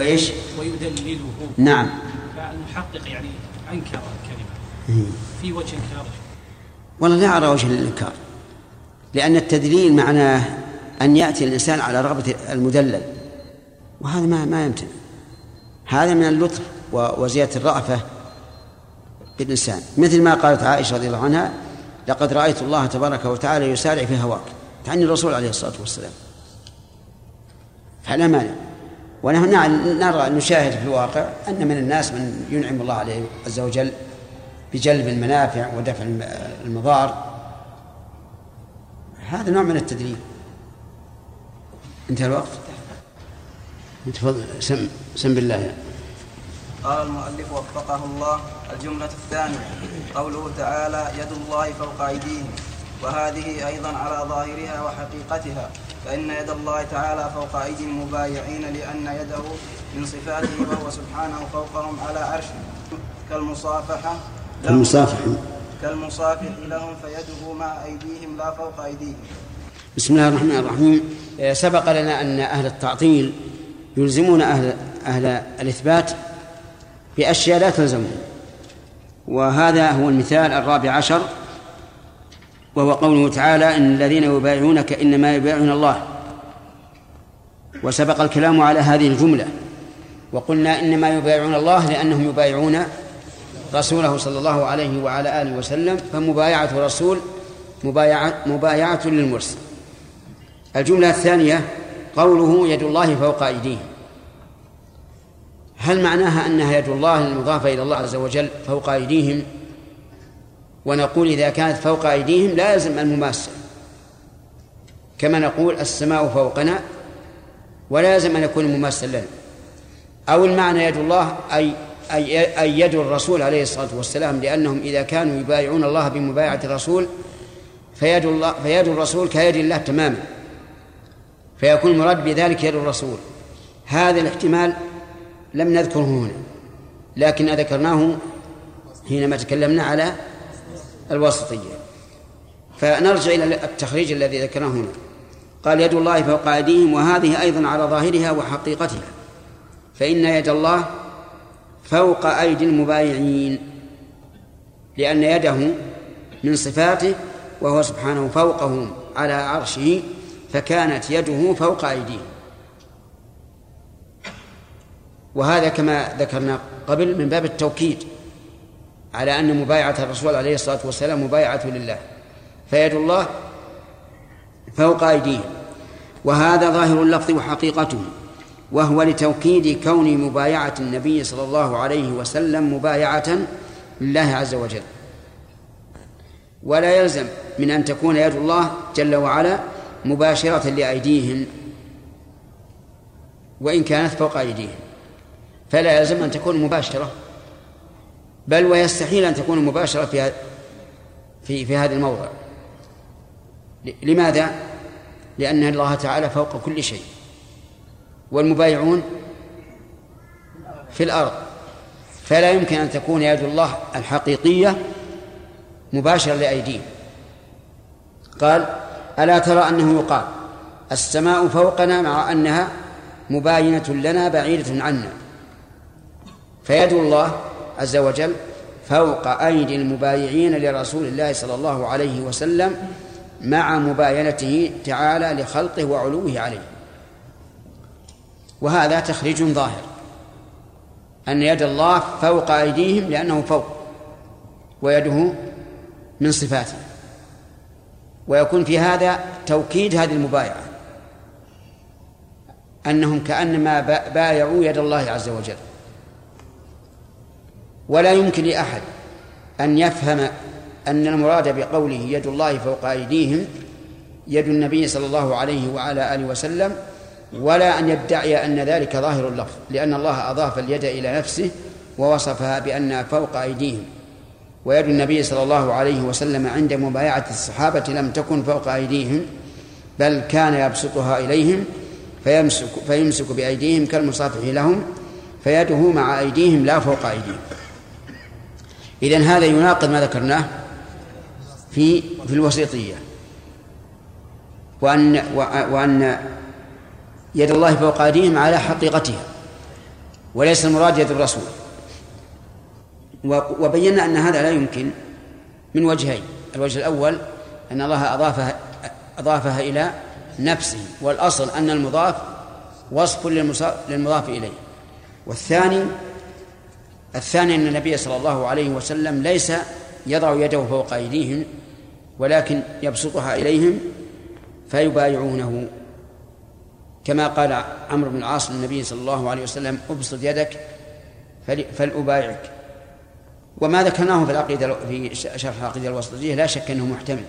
وإيش؟ ويدلله. نعم. فالمحقق يعني أنكر الكلمة. في وجه إنكاره. والله لا أرى وجه للإنكار. لأن التدليل معناه أن يأتي الإنسان على رغبة المدلل. وهذا ما ما يمتنع هذا من اللطف وزيادة الرأفة بالإنسان. مثل ما قالت عائشة رضي الله عنها لقد رأيت الله تبارك وتعالى يسارع في هواك. تعني الرسول عليه الصلاة والسلام. فلا مانع. ونحن نرى نشاهد في الواقع أن من الناس من ينعم الله عليه عز وجل بجلب المنافع ودفع المضار. هذا نوع من التدريب انتهى الوقت. تفضل سم سم بالله. قال المؤلف وفقه الله الجملة الثانية. قوله تعالى يد الله فوق أيديهم. وهذه أيضا على ظاهرها وحقيقتها. فإن يد الله تعالى فوق أيدي المبايعين لأن يده من صفاته وهو سبحانه فوقهم على عرشه. كالمصافحة كالمصافحة. كالمصافح لهم فيده مع أيديهم لا فوق أيديهم. بسم الله الرحمن الرحيم. سبق لنا أن أهل التعطيل يلزمون أهل أهل الإثبات بأشياء لا تلزمهم. وهذا هو المثال الرابع عشر. وهو قوله تعالى إن الذين يبايعونك إنما يبايعون الله. وسبق الكلام على هذه الجملة. وقلنا إنما يبايعون الله لأنهم يبايعون رسوله صلى الله عليه وعلى آله وسلم فمبايعة الرسول مبايعة, مبايعة للمرسل. الجملة الثانية قوله يد الله فوق أيديهم. هل معناها أنها يد الله المضافة إلى الله عز وجل فوق أيديهم؟ ونقول إذا كانت فوق أيديهم لا يلزم المماسة كما نقول السماء فوقنا ولا يلزم أن يكون مماسا لنا. أو المعنى يد الله أي أي أي يد الرسول عليه الصلاة والسلام لأنهم إذا كانوا يبايعون الله بمبايعة الرسول فيد الله فيد الرسول كيد الله تماما. فيكون المراد بذلك يد الرسول. هذا الاحتمال لم نذكره هنا لكن ذكرناه حينما تكلمنا على الوسطية فنرجع إلى التخريج الذي ذكرناه هنا. قال يد الله فوق أيديهم وهذه أيضا على ظاهرها وحقيقتها. فإن يد الله فوق أيدي المبايعين لأن يده من صفاته وهو سبحانه فوقهم على عرشه فكانت يده فوق أيديهم. وهذا كما ذكرنا قبل من باب التوكيد. على أن مبايعة الرسول عليه الصلاة والسلام مبايعة لله. فيد الله فوق أيديهم. وهذا ظاهر اللفظ وحقيقته. وهو لتوكيد كون مبايعة النبي صلى الله عليه وسلم مبايعة لله عز وجل. ولا يلزم من أن تكون يد الله جل وعلا مباشرة لأيديهم. وإن كانت فوق أيديهم. فلا يلزم أن تكون مباشرة. بل ويستحيل أن تكون مباشرة في في في هذا الموضع. لماذا؟ لأن الله تعالى فوق كل شيء. والمبايعون في الأرض. فلا يمكن أن تكون يد الله الحقيقية مباشرة لأيديهم. قال ألا ترى أنه يقال السماء فوقنا مع أنها مباينة لنا بعيدة عنا. فيد الله عز وجل فوق أيدي المبايعين لرسول الله صلى الله عليه وسلم مع مباينته تعالى لخلقه وعلوه عليه. وهذا تخريج ظاهر أن يد الله فوق أيديهم لأنه فوق ويده من صفاته. ويكون في هذا توكيد هذه المبايعة أنهم كأنما بايعوا يد الله عز وجل. ولا يمكن لأحد أن يفهم أن المراد بقوله يد الله فوق أيديهم يد النبي صلى الله عليه وعلى آله وسلم ولا أن يدعي أن ذلك ظاهر اللفظ لأن الله أضاف اليد إلى نفسه ووصفها بأنها فوق أيديهم. ويد النبي صلى الله عليه وسلم عند مبايعة الصحابة لم تكن فوق أيديهم بل كان يبسطها إليهم فيمسك, فيمسك بأيديهم كالمصافح لهم فيده مع أيديهم لا فوق أيديهم. إذن هذا يناقض ما ذكرناه في في الوسيطية. وأن وأن يد الله فوق أيديهم على حقيقتها وليس المراد يد الرسول. وبينا أن هذا لا يمكن من وجهين. الوجه الأول أن الله أضافها أضافها إلى نفسه والأصل أن المضاف وصف للمضاف إليه. والثاني الثاني أن النبي صلى الله عليه وسلم ليس يضع يده فوق أيديهم ولكن يبسطها إليهم فيبايعونه. كما قال عمرو بن العاص للنبي صلى الله عليه وسلم أبسط يدك فلأبايعك. وما ذكرناه في العقيدة في شرح العقيدة الوسطية لا شك أنه محتمل.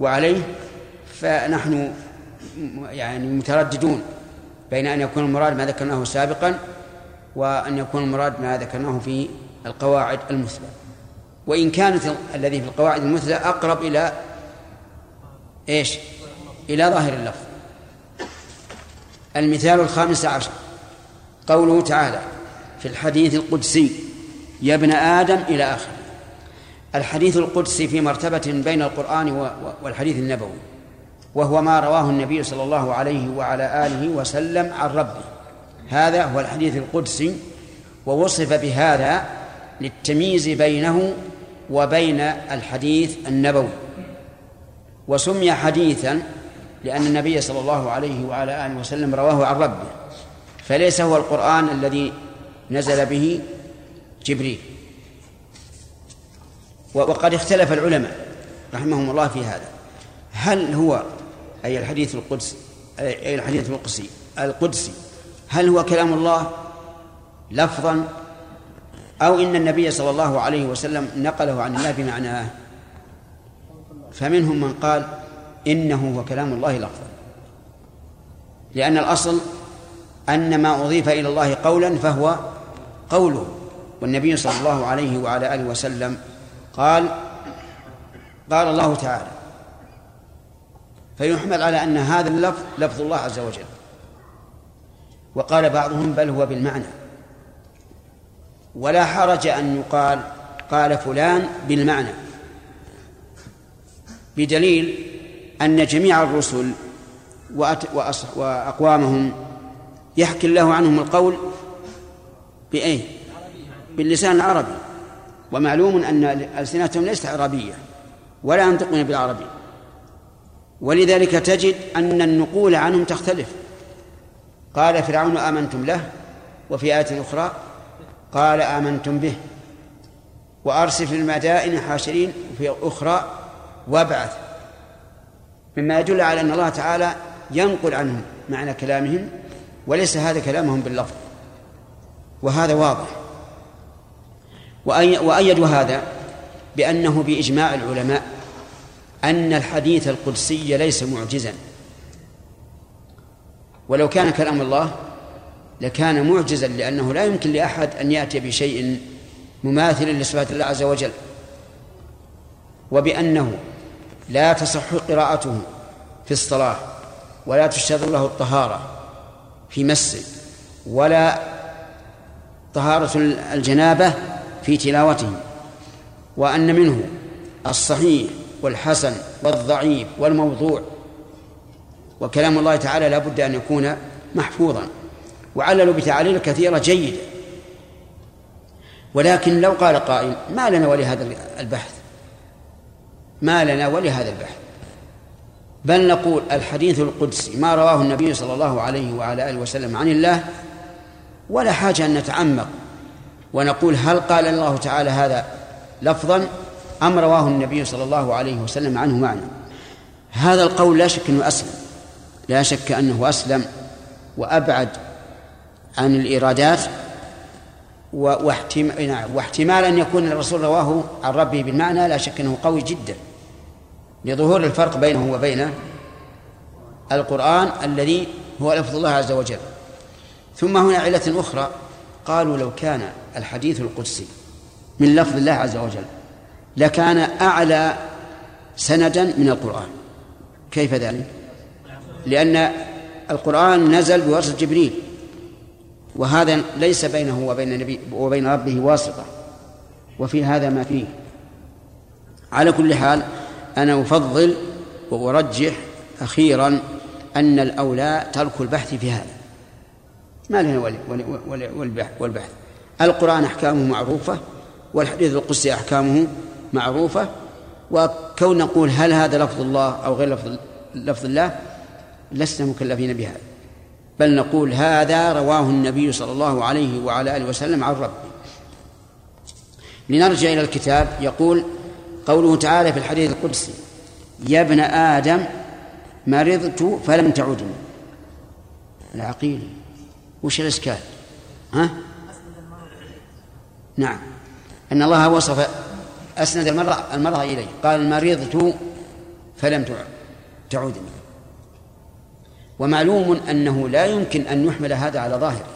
وعليه فنحن يعني مترددون بين أن يكون المراد ما ذكرناه سابقا وأن يكون المراد ما ذكرناه في القواعد المثلى. وإن كانت الذي في القواعد المثلى أقرب إلى إيش؟ إلى ظاهر اللفظ. المثال الخامس عشر. قوله تعالى في الحديث القدسي يا ابن آدم إلى آخره الحديث القدسي في مرتبة بين القرآن والحديث النبوي وهو ما رواه النبي صلى الله عليه وعلى آله وسلم عن ربه. هذا هو الحديث القدسي ووصف بهذا للتمييز بينه وبين الحديث النبوي. وسمي حديثا لأن النبي صلى الله عليه وعلى آله وسلم رواه عن ربه فليس هو القرآن الذي نزل به جبريل. وقد اختلف العلماء رحمهم الله في هذا. هل هو أي الحديث القدس أي الحديث القدسي القدسي هل هو كلام الله لفظا؟ أو إن النبي صلى الله عليه وسلم نقله عن الله بمعناه فمنهم من قال إنه هو كلام الله لفظا. لأن الأصل أن ما أضيف إلى الله قولا فهو قوله. والنبي صلى الله عليه وعلى آله وسلم قال قال الله تعالى فيحمل على أن هذا اللفظ لفظ الله عز وجل. وقال بعضهم بل هو بالمعنى. ولا حرج أن يقال قال فلان بالمعنى. بدليل أن جميع الرسل وأقوامهم يحكي الله عنهم القول بأي باللسان العربي. ومعلوم أن ألسنتهم ليست عربية ولا ينطقون بالعربي. ولذلك تجد أن النقول عنهم تختلف. قال فرعون آمنتم له وفي آية أخرى قال آمنتم به وأرسل في المدائن حاشرين وفي أخرى وابعث مما يدل على أن الله تعالى ينقل عنهم معنى كلامهم وليس هذا كلامهم باللفظ وهذا واضح وأيدوا هذا بأنه بإجماع العلماء أن الحديث القدسي ليس معجزا ولو كان كلام الله لكان معجزا لأنه لا يمكن لأحد أن يأتي بشيء مماثل لصفات الله عز وجل. وبأنه لا تصح قراءته في الصلاة ولا تشترط له الطهارة في مسه ولا طهارة الجنابة في تلاوته. وأن منه الصحيح والحسن والضعيف والموضوع وكلام الله تعالى لا بد أن يكون محفوظا. وعللوا بتعاليل كثيرة جيدة. ولكن لو قال قائل ما لنا ولهذا البحث؟ ما لنا ولهذا البحث. بل نقول الحديث القدسي ما رواه النبي صلى الله عليه وعلى آله وسلم عن الله ولا حاجة أن نتعمق ونقول هل قال الله تعالى هذا لفظا أم رواه النبي صلى الله عليه وسلم عنه معنى. هذا القول لا شك أنه أسلم. لا شك أنه أسلم وأبعد عن الإيرادات نعم، واحتمال أن يكون الرسول رواه عن ربه بالمعنى لا شك أنه قوي جدا لظهور الفرق بينه وبين القرآن الذي هو لفظ الله عز وجل ثم هنا علة أخرى قالوا لو كان الحديث القدسي من لفظ الله عز وجل لكان أعلى سندا من القرآن كيف ذلك؟ لأن القرآن نزل بواسطة جبريل وهذا ليس بينه وبين النبي وبين ربه واسطة وفي هذا ما فيه. على كل حال أنا أفضل وأرجح أخيرا أن الأولى ترك البحث في هذا. ما لنا والبحث. القرآن أحكامه معروفة والحديث القدسي أحكامه معروفة وكون نقول هل هذا لفظ الله أو غير لفظ لفظ الله لسنا مكلفين بهذا. بل نقول هذا رواه النبي صلى الله عليه وعلى آله وسلم عن ربه. لنرجع إلى الكتاب يقول قوله تعالى في الحديث القدسي يا ابن آدم مرضت فلم تعدني. العقيل. وش الإشكال؟ ها؟ نعم. أن الله وصف أسند المرض المرض إليه. قال مرضت فلم تعودني ومعلوم أنه لا يمكن أن يحمل هذا على ظاهره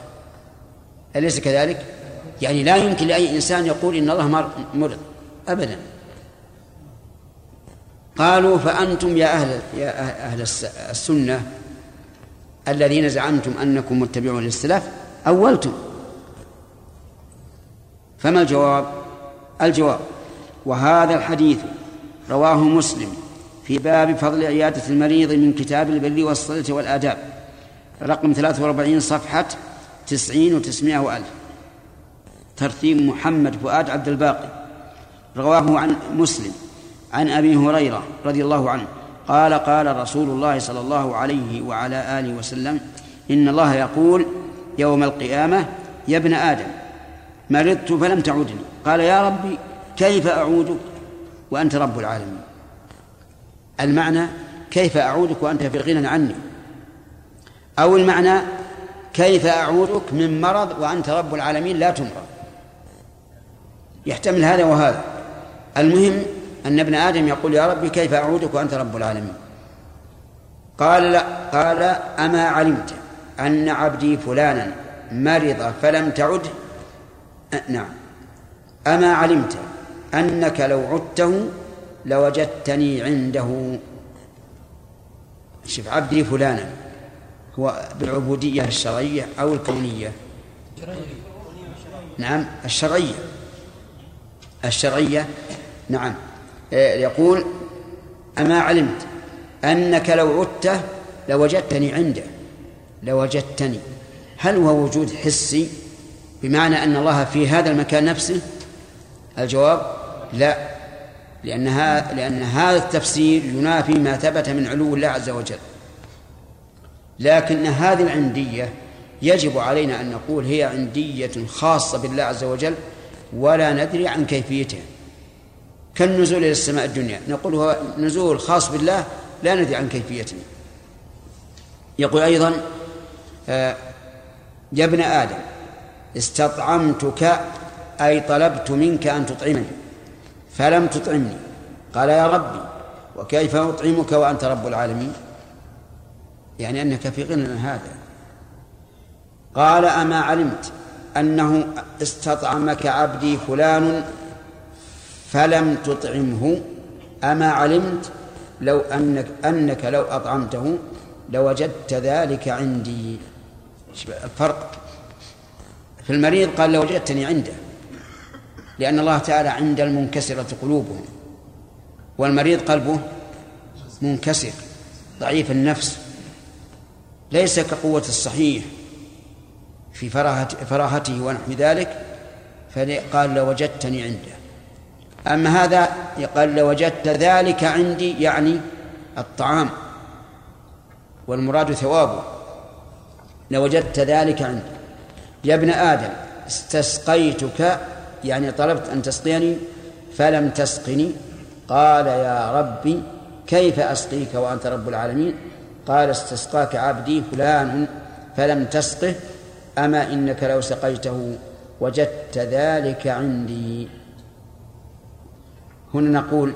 أليس كذلك؟ يعني لا يمكن لأي إنسان يقول إن الله مرض أبدا قالوا فأنتم يا أهل يا أهل السنة الذين زعمتم أنكم متبعون للسلف أولتم فما الجواب؟ الجواب وهذا الحديث رواه مسلم في باب فضل عيادة المريض من كتاب البر والصلة والآداب. رقم 43 صفحة 90 و900 وألف. ترتيب محمد فؤاد عبد الباقي. رواه عن مسلم عن أبي هريرة رضي الله عنه. قال قال رسول الله صلى الله عليه وعلى آله وسلم إن الله يقول يوم القيامة يا ابن آدم مرضت فلم تعودني قال يا ربي كيف أعودك وأنت رب العالمين. المعنى كيف أعودك وأنت في غنى عني؟ أو المعنى كيف أعودك من مرض وأنت رب العالمين لا تمرض؟ يحتمل هذا وهذا. المهم أن ابن آدم يقول يا ربي كيف أعودك وأنت رب العالمين؟ قال لا قال أما علمت أن عبدي فلانا مرض فلم تعد؟ نعم. أما علمت أنك لو عدته لوجدتني عنده. شوف عبدي فلانا. هو بالعبودية الشرعية أو الكونية. نعم الشرعية. الشرعية نعم. إيه، يقول أما علمت أنك لو عدته لوجدتني عنده. لوجدتني. هل هو وجود حسي؟ بمعنى أن الله في هذا المكان نفسه؟ الجواب لا. لأن هذا لأن هذا التفسير ينافي ما ثبت من علو الله عز وجل. لكن هذه العندية يجب علينا أن نقول هي عندية خاصة بالله عز وجل ولا ندري عن كيفيتها. كالنزول إلى السماء الدنيا. نقول هو نزول خاص بالله لا ندري عن كيفيته يقول أيضا آه، يا ابن آدم استطعمتك أي طلبت منك أن تطعمني. فلم تطعمني. قال يا ربي وكيف أطعمك وأنت رب العالمين؟ يعني أنك في غنى هذا. قال أما علمت أنه استطعمك عبدي فلان فلم تطعمه أما علمت لو أنك أنك لو أطعمته لوجدت ذلك عندي. الفرق في المريض قال لوجدتني عنده. لأن الله تعالى عند المنكسرة قلوبهم والمريض قلبه منكسر ضعيف النفس ليس كقوة الصحيح في فراهته ونحو ذلك فقال لوجدتني عنده. أما هذا قال لوجدت ذلك عندي يعني الطعام والمراد ثوابه. لوجدت ذلك عندي. يا ابن آدم استسقيتك يعني طلبت أن تسقيني فلم تسقني. قال يا ربي كيف أسقيك وأنت رب العالمين؟ قال استسقاك عبدي فلان فلم تسقه أما إنك لو سقيته وجدت ذلك عندي. هنا نقول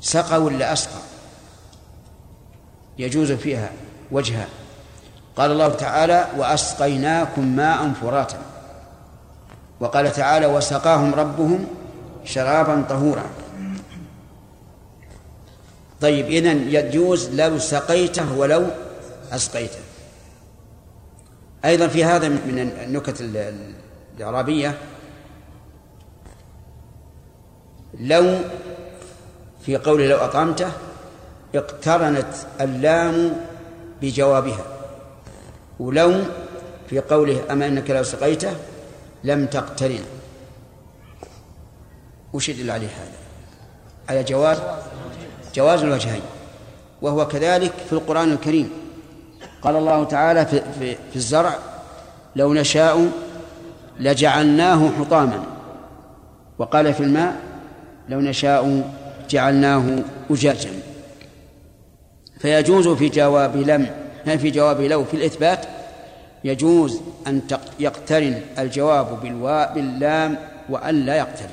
سقى ولا أسقى؟ يجوز فيها وجهان قال الله تعالى وأسقيناكم ماء فراتا. وقال تعالى وسقاهم ربهم شرابا طهورا. طيب إذن يجوز لو سقيته ولو أسقيته. أيضا في هذا من النكت الإعرابية لو في قوله لو أطعمته اقترنت اللام بجوابها ولو في قوله أما إنك لو سقيته لم تقترن وش يدل عليه هذا؟ على جواز جواز الوجهين وهو كذلك في القرآن الكريم. قال الله تعالى في, في, في الزرع لو نشاء لجعلناه حطاما. وقال في الماء لو نشاء جعلناه أجاجا. فيجوز في جواب لم في جواب لو في الإثبات يجوز أن يقترن الجواب بالواء باللام وأن لا يقترن.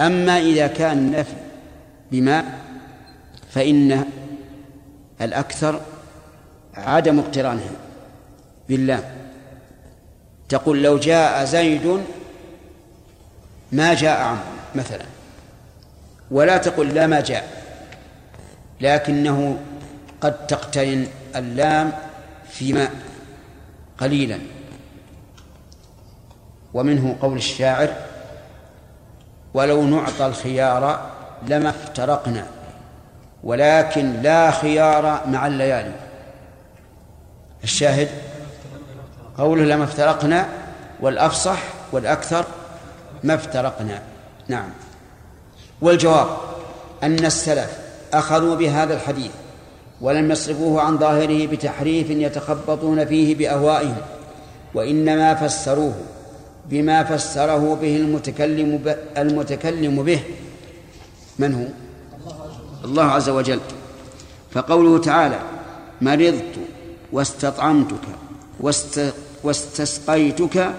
أما إذا كان النفي بما فإن الأكثر عدم اقترانها باللام. تقول لو جاء زيد ما جاء عمرو مثلا ولا تقل لا ما جاء لكنه قد تقترن اللام فيما قليلا. ومنه قول الشاعر ولو نعطى الخيار لما افترقنا ولكن لا خيار مع الليالي. الشاهد قوله لما افترقنا والأفصح والأكثر ما افترقنا. نعم. والجواب أن السلف أخذوا بهذا الحديث ولم يصرفوه عن ظاهره بتحريف يتخبطون فيه بأهوائهم وإنما فسروه بما فسره به المتكلم المتكلم به من هو؟ الله عز وجل فقوله تعالى مرضت واستطعمتك واست واستسقيتك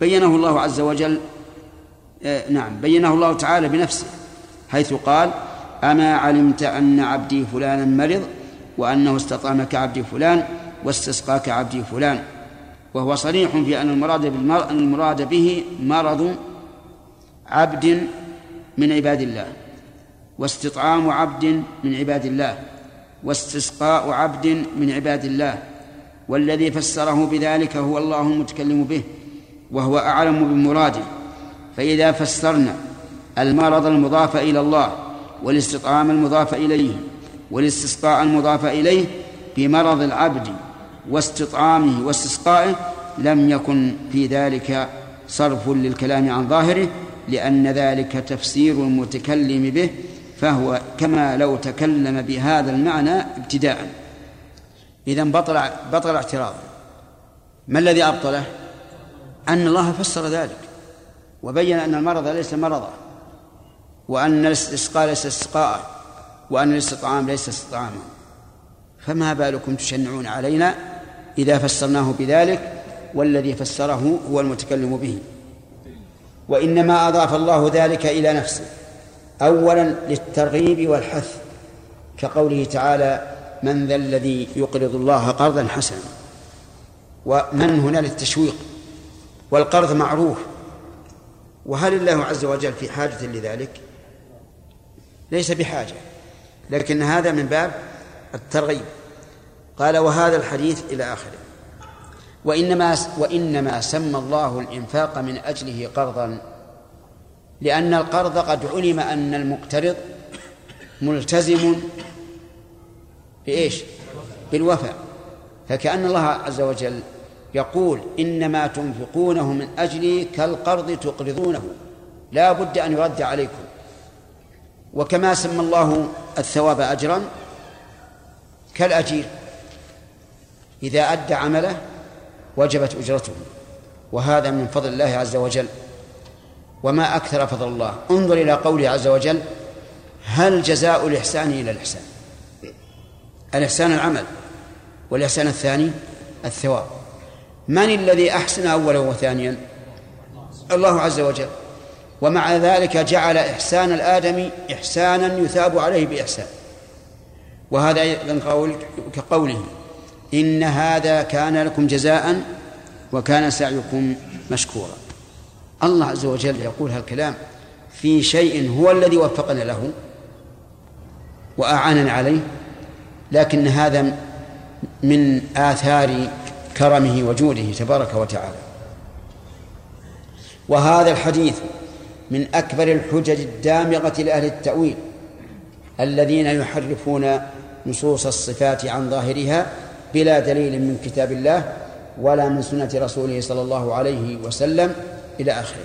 بينه الله عز وجل آه نعم بينه الله تعالى بنفسه حيث قال أما علمت أن عبدي فلانا مرض وأنه استطعمك عبدي فلان واستسقاك عبدي فلان. وهو صريح في أن المراد بالمر... المراد به مرض عبد من عباد الله. واستطعام عبد من عباد الله. واستسقاء عبد من عباد الله. والذي فسره بذلك هو الله المتكلم به وهو أعلم بمراده. فإذا فسرنا المرض المضاف إلى الله والاستطعام المضاف إليه والاستسقاء المضاف إليه بمرض العبد واستطعامه واستسقائه لم يكن في ذلك صرف للكلام عن ظاهره لأن ذلك تفسير المتكلم به فهو كما لو تكلم بهذا المعنى ابتداء. إذا بطل بطل اعتراضه ما الذي أبطله؟ أن الله فسر ذلك وبين أن المرض ليس مرضا. وأن الاستسقاء ليس استسقاء وأن الاستطعام ليس استطعاما. فما بالكم تشنعون علينا إذا فسرناه بذلك؟ والذي فسره هو المتكلم به. وإنما أضاف الله ذلك إلى نفسه. أولا للترغيب والحث كقوله تعالى من ذا الذي يقرض الله قرضا حسنا. ومن هنا للتشويق. والقرض معروف. وهل الله عز وجل في حاجة لذلك؟ ليس بحاجة لكن هذا من باب الترغيب. قال وهذا الحديث إلى آخره. وإنما وإنما سمى الله الإنفاق من أجله قرضا لأن القرض قد علم أن المقترض ملتزم بإيش؟ بالوفاء. فكأن الله عز وجل يقول إنما تنفقونه من أجلي كالقرض تقرضونه. لا بد أن يرد عليكم. وكما سمى الله الثواب أجرا كالأجير. إذا أدى عمله وجبت أجرته وهذا من فضل الله عز وجل. وما أكثر فضل الله. انظر إلى قوله عز وجل هل جزاء الإحسان إلى الإحسان؟ الإحسان العمل والإحسان الثاني الثواب. من الذي أحسن أولا وثانيا؟ الله عز وجل. ومع ذلك جعل إحسان الآدمي إحسانا يثاب عليه بإحسان. وهذا أيضا قول كقوله إن هذا كان لكم جزاء وكان سعيكم مشكورا. الله عز وجل يقول هالكلام في شيء هو الذي وفقنا له وأعاننا عليه لكن هذا من آثار كرمه وجوده تبارك وتعالى. وهذا الحديث من أكبر الحجج الدامغة لأهل التأويل الذين يحرفون نصوص الصفات عن ظاهرها بلا دليل من كتاب الله ولا من سنة رسوله صلى الله عليه وسلم إلى آخره.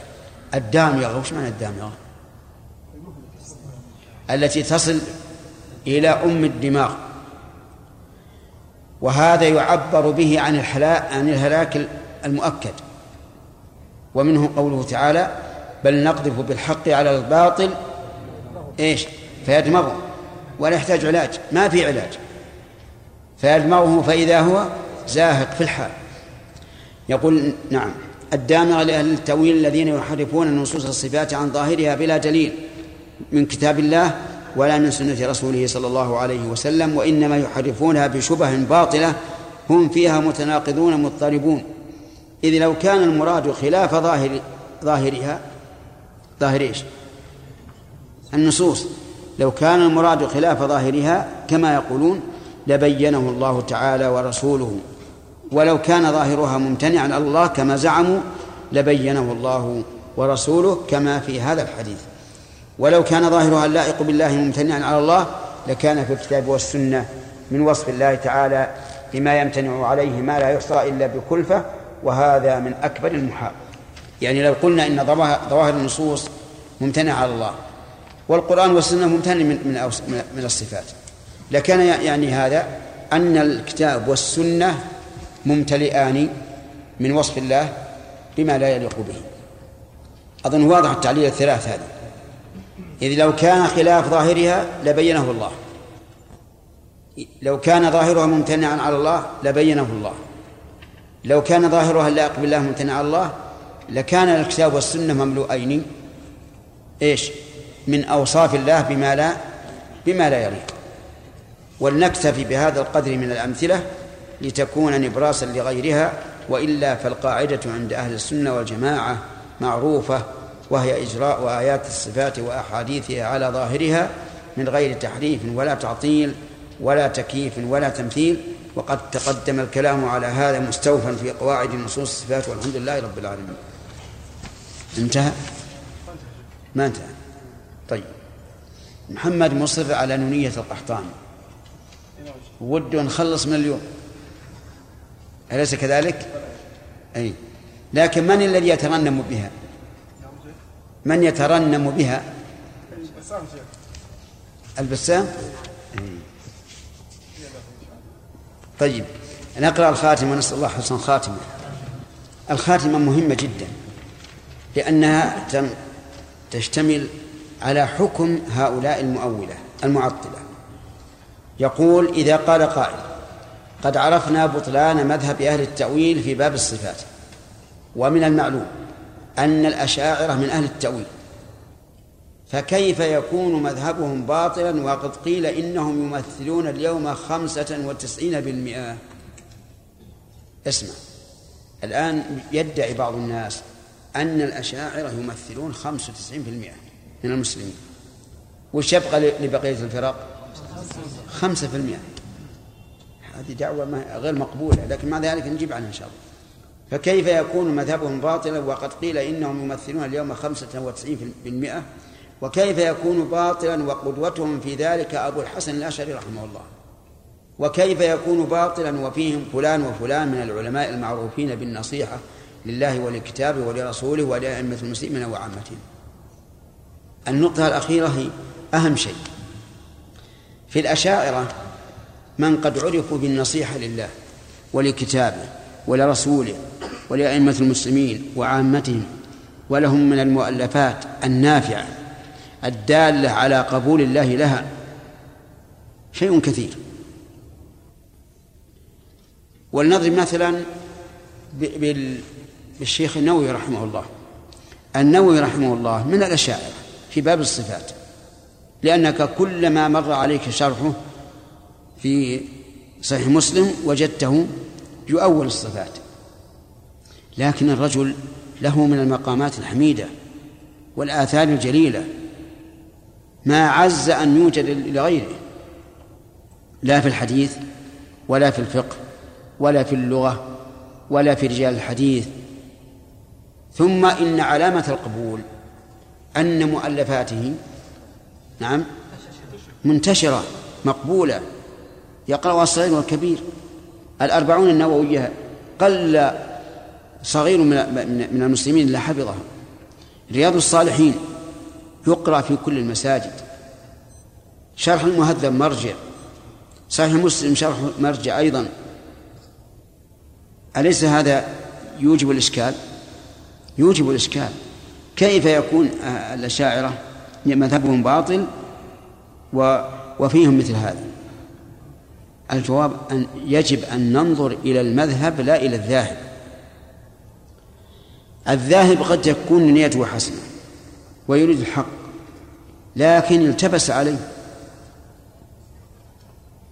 الدامغة وش معنى الدامغة؟ التي تصل إلى أم الدماغ وهذا يعبر به عن الحلاك عن الهلاك المؤكد. ومنه قوله تعالى بل نقذف بالحق على الباطل إيش؟ فيدمغه ولا يحتاج علاج ما في علاج. فيدمغه فإذا هو زاهق في الحال. يقول نعم الدامغة لأهل التأويل الذين يحرفون نصوص الصفات عن ظاهرها بلا دليل من كتاب الله ولا من سنة رسوله صلى الله عليه وسلم وإنما يحرفونها بشبه باطلة هم فيها متناقضون مضطربون. إذ لو كان المراد خلاف ظاهر ظاهرها ظاهر إيش؟ النصوص. لو كان المراد خلاف ظاهرها كما يقولون لبينه الله تعالى ورسوله. ولو كان ظاهرها ممتنعا على الله كما زعموا لبينه الله ورسوله كما في هذا الحديث. ولو كان ظاهرها اللائق بالله ممتنعا على الله لكان في الكتاب والسنة من وصف الله تعالى بما يمتنع عليه ما لا يحصى إلا بكلفة وهذا من أكبر المحال. يعني لو قلنا إن ظواهر النصوص ممتنعة على الله والقرآن والسنة ممتنع من من من الصفات. لكان يعني هذا أن الكتاب والسنة ممتلئان من وصف الله بما لا يليق به. أظن واضح التعليل الثلاث هذه. إذ لو كان خلاف ظاهرها لبينه الله. لو كان ظاهرها ممتنعا على الله لبينه الله. لو كان ظاهرها اللائق بالله ممتنعا على الله لكان الكتاب والسنة مملوءين إيش؟ من أوصاف الله بما لا بما لا يليق. ولنكتفي بهذا القدر من الأمثلة لتكون نبراسا لغيرها وإلا فالقاعدة عند أهل السنة والجماعة معروفة وهي إجراء آيات الصفات وأحاديثها على ظاهرها من غير تحريف ولا تعطيل ولا تكييف ولا تمثيل. وقد تقدم الكلام على هذا مستوفا في قواعد نصوص الصفات والحمد لله رب العالمين. انتهى؟ ما انتهى. طيب. محمد مصر على نونية القحطاني وده نخلص من اليوم. أليس كذلك؟ أي. لكن من الذي يترنم بها؟ من يترنم بها؟ البسام. طيب. نقرأ الخاتمة ونسأل الله حسن الخاتمة. الخاتمة مهمة جدا. لأنها تشتمل على حكم هؤلاء المؤولة المعطلة. يقول إذا قال قائل قد عرفنا بطلان مذهب أهل التأويل في باب الصفات. ومن المعلوم أن الأشاعرة من أهل التأويل. فكيف يكون مذهبهم باطلا وقد قيل إنهم يمثلون اليوم خمسة وتسعين بالمئة؟ اسمع الآن يدعي بعض الناس أن الأشاعرة يمثلون خمسة وتسعين بالمئة من المسلمين. وش يبقى لبقية الفرق؟ خمسة في المئة. هذه دعوة غير مقبولة لكن مع ذلك نجيب عنها إن شاء الله. فكيف يكون مذهبهم باطلا؟ وقد قيل إنهم يمثلون اليوم خمسة وتسعين بالمئة. وكيف يكون باطلا؟ وقدوتهم في ذلك أبو الحسن الأشعري رحمه الله. وكيف يكون باطلا؟ وفيهم فلان وفلان من العلماء المعروفين بالنصيحة. لله ولكتابه ولرسوله ولأئمة المسلمين وعامتهم. النقطة الأخيرة هي أهم شيء. في الأشاعرة من قد عرفوا بالنصيحة لله ولكتابه ولرسوله ولأئمة المسلمين وعامتهم ولهم من المؤلفات النافعة الدالة على قبول الله لها شيء كثير. ولنضرب مثلا بالشيخ النووي رحمه الله. النووي رحمه الله من الأشاعرة في باب الصفات لأنك كلما مر عليك شرحه في صحيح مسلم وجدته يؤول الصفات. لكن الرجل له من المقامات الحميدة والآثار الجليلة ما عز أن يوجد لغيره لا في الحديث ولا في الفقه ولا في اللغة ولا في رجال الحديث ثم إن علامة القبول أن مؤلفاته نعم منتشرة مقبولة. يقرأها الصغير والكبير. الأربعون النووية. قل صغير من المسلمين إلا حفظه. رياض الصالحين. يقرأ في كل المساجد. شرح المهذب مرجع. صحيح مسلم شرح مرجع أيضا. أليس هذا يوجب الإشكال؟ يوجب الإشكال. كيف يكون الأشاعرة مذهبهم باطل وفيهم مثل هذا؟ الجواب أن يجب أن ننظر إلى المذهب لا إلى الذاهب. الذاهب قد تكون نيته حسنة ويريد الحق لكن التبس عليه.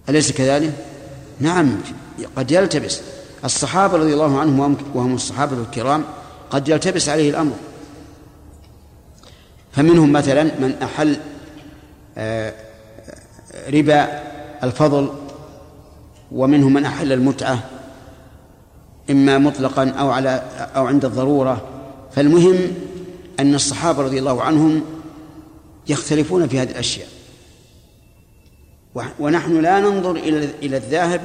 أليس كذلك؟ نعم قد يلتبس. الصحابة رضي الله عنهم وهم الصحابة الكرام قد يلتبس عليه الأمر. فمنهم مثلا من أحل آه، ربا الفضل ومنهم من أحل المتعة إما مطلقا أو على أو عند الضرورة. فالمهم أن الصحابة رضي الله عنهم يختلفون في هذه الأشياء. ونحن لا ننظر إلى إلى الذاهب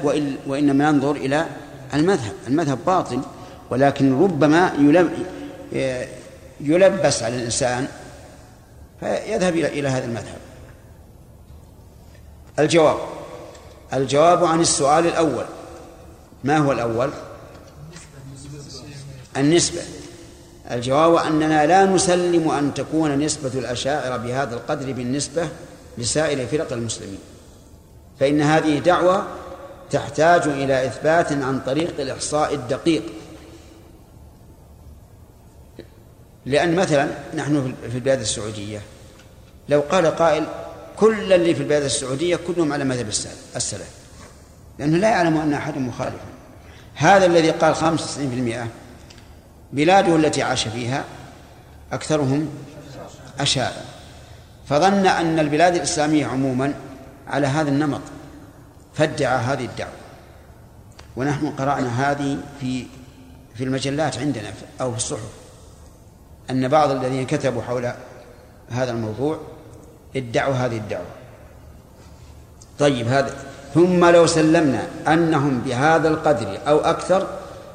وإنما ننظر إلى المذهب. المذهب باطل. ولكن ربما يلبس على الإنسان فيذهب إلى هذا المذهب. الجواب. الجواب عن السؤال الأول. ما هو الأول؟ النسبة. الجواب أننا لا نسلم أن تكون نسبة الأشاعرة بهذا القدر بالنسبة لسائر فرق المسلمين. فإن هذه دعوة تحتاج إلى إثبات عن طريق الإحصاء الدقيق. لأن مثلا نحن في البلاد السعودية لو قال قائل كل اللي في البلاد السعودية كلهم على مذهب السلف لأنه لا يعلم أن أحد مخالفا. هذا الذي قال 95% بلاده التي عاش فيها أكثرهم أشاعر فظن أن البلاد الإسلامية عموما على هذا النمط فادعى هذه الدعوة. ونحن قرأنا هذه في في المجلات عندنا أو في الصحف. أن بعض الذين كتبوا حول هذا الموضوع ادعوا هذه الدعوة. طيب هذا ثم لو سلمنا أنهم بهذا القدر أو أكثر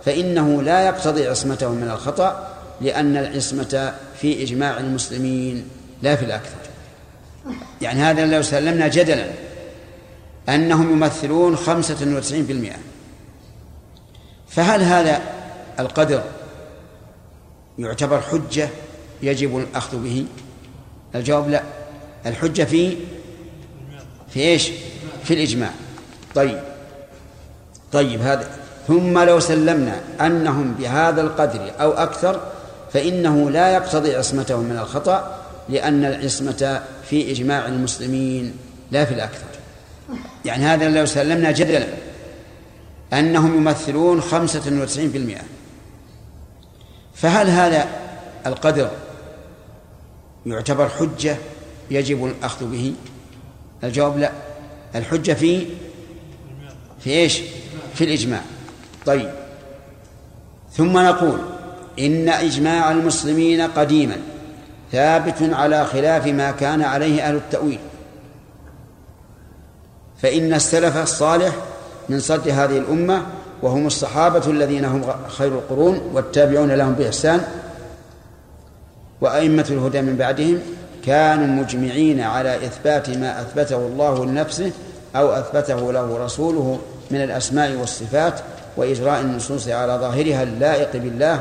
فإنه لا يقتضي عصمتهم من الخطأ لأن العصمة في إجماع المسلمين لا في الأكثر. يعني هذا لو سلمنا جدلا أنهم يمثلون خمسة وتسعين في المئة. فهل هذا القدر يعتبر حجة يجب الأخذ به. الجواب لا. الحجة في في إيش؟ في الإجماع. طيب. طيب هذا. ثم لو سلمنا أنهم بهذا القدر أو أكثر فإنه لا يقتضي عصمتهم من الخطأ لأن العصمة في إجماع المسلمين لا في الأكثر. يعني هذا لو سلمنا جدلا أنهم يمثلون خمسة وتسعين في المئة. فهل هذا القدر يعتبر حجة يجب الأخذ به؟ الجواب لا. الحجة في في إيش؟ في الإجماع. طيب. ثم نقول إن إجماع المسلمين قديما ثابت على خلاف ما كان عليه أهل التأويل. فإن السلف الصالح من صد هذه الأمة وهم الصحابة الذين هم خير القرون والتابعون لهم بإحسان وأئمة الهدى من بعدهم كانوا مجمعين على إثبات ما أثبته الله لنفسه أو أثبته له رسوله من الأسماء والصفات وإجراء النصوص على ظاهرها اللائق بالله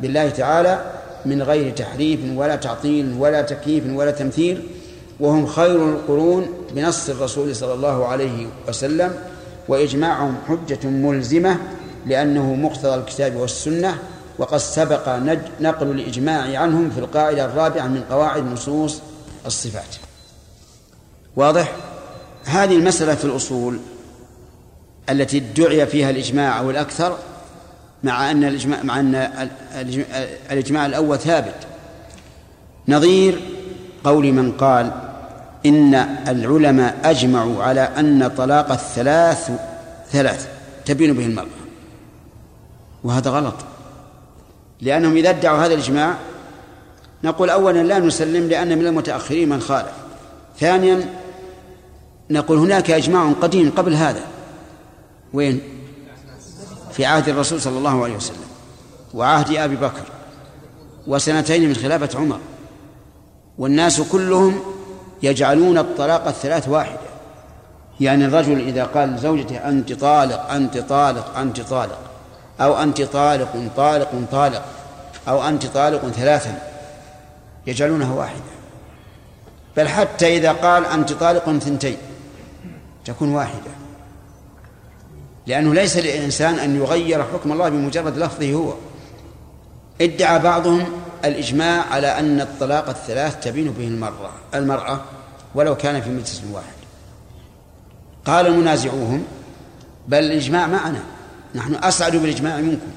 بالله تعالى من غير تحريف ولا تعطيل ولا تكييف ولا تمثيل وهم خير القرون بنص الرسول صلى الله عليه وسلم وإجماعهم حجة ملزمة لأنه مقتضى الكتاب والسنة وقد سبق نقل الإجماع عنهم في القاعدة الرابعة من قواعد نصوص الصفات. واضح؟ هذه المسألة في الأصول التي ادعي فيها الإجماع أو الأكثر مع أن الإجماع مع أن الإجماع الأول ثابت. نظير قول من قال إن العلماء أجمعوا على أن طلاق الثلاث ثلاث تبين به المرأة. وهذا غلط. لأنهم إذا ادعوا هذا الإجماع نقول أولا لا نسلم لأن من المتأخرين من خالف. ثانيا نقول هناك إجماع قديم قبل هذا. وين؟ في عهد الرسول صلى الله عليه وسلم وعهد أبي بكر وسنتين من خلافة عمر. والناس كلهم يجعلون الطلاق الثلاث واحدة. يعني الرجل إذا قال لزوجته أنت طالق أنت طالق أنت طالق أو أنت طالق طالق طالق أو أنت طالق ثلاثا يجعلونها واحدة. بل حتى إذا قال أنت طالق ثنتين تكون واحدة. لأنه ليس للإنسان أن يغير حكم الله بمجرد لفظه هو. ادعى بعضهم الإجماع على أن الطلاق الثلاث تبين به المرأة المرأة ولو كان في مجلس واحد. قال منازعوهم بل الإجماع معنا نحن أسعد بالإجماع منكم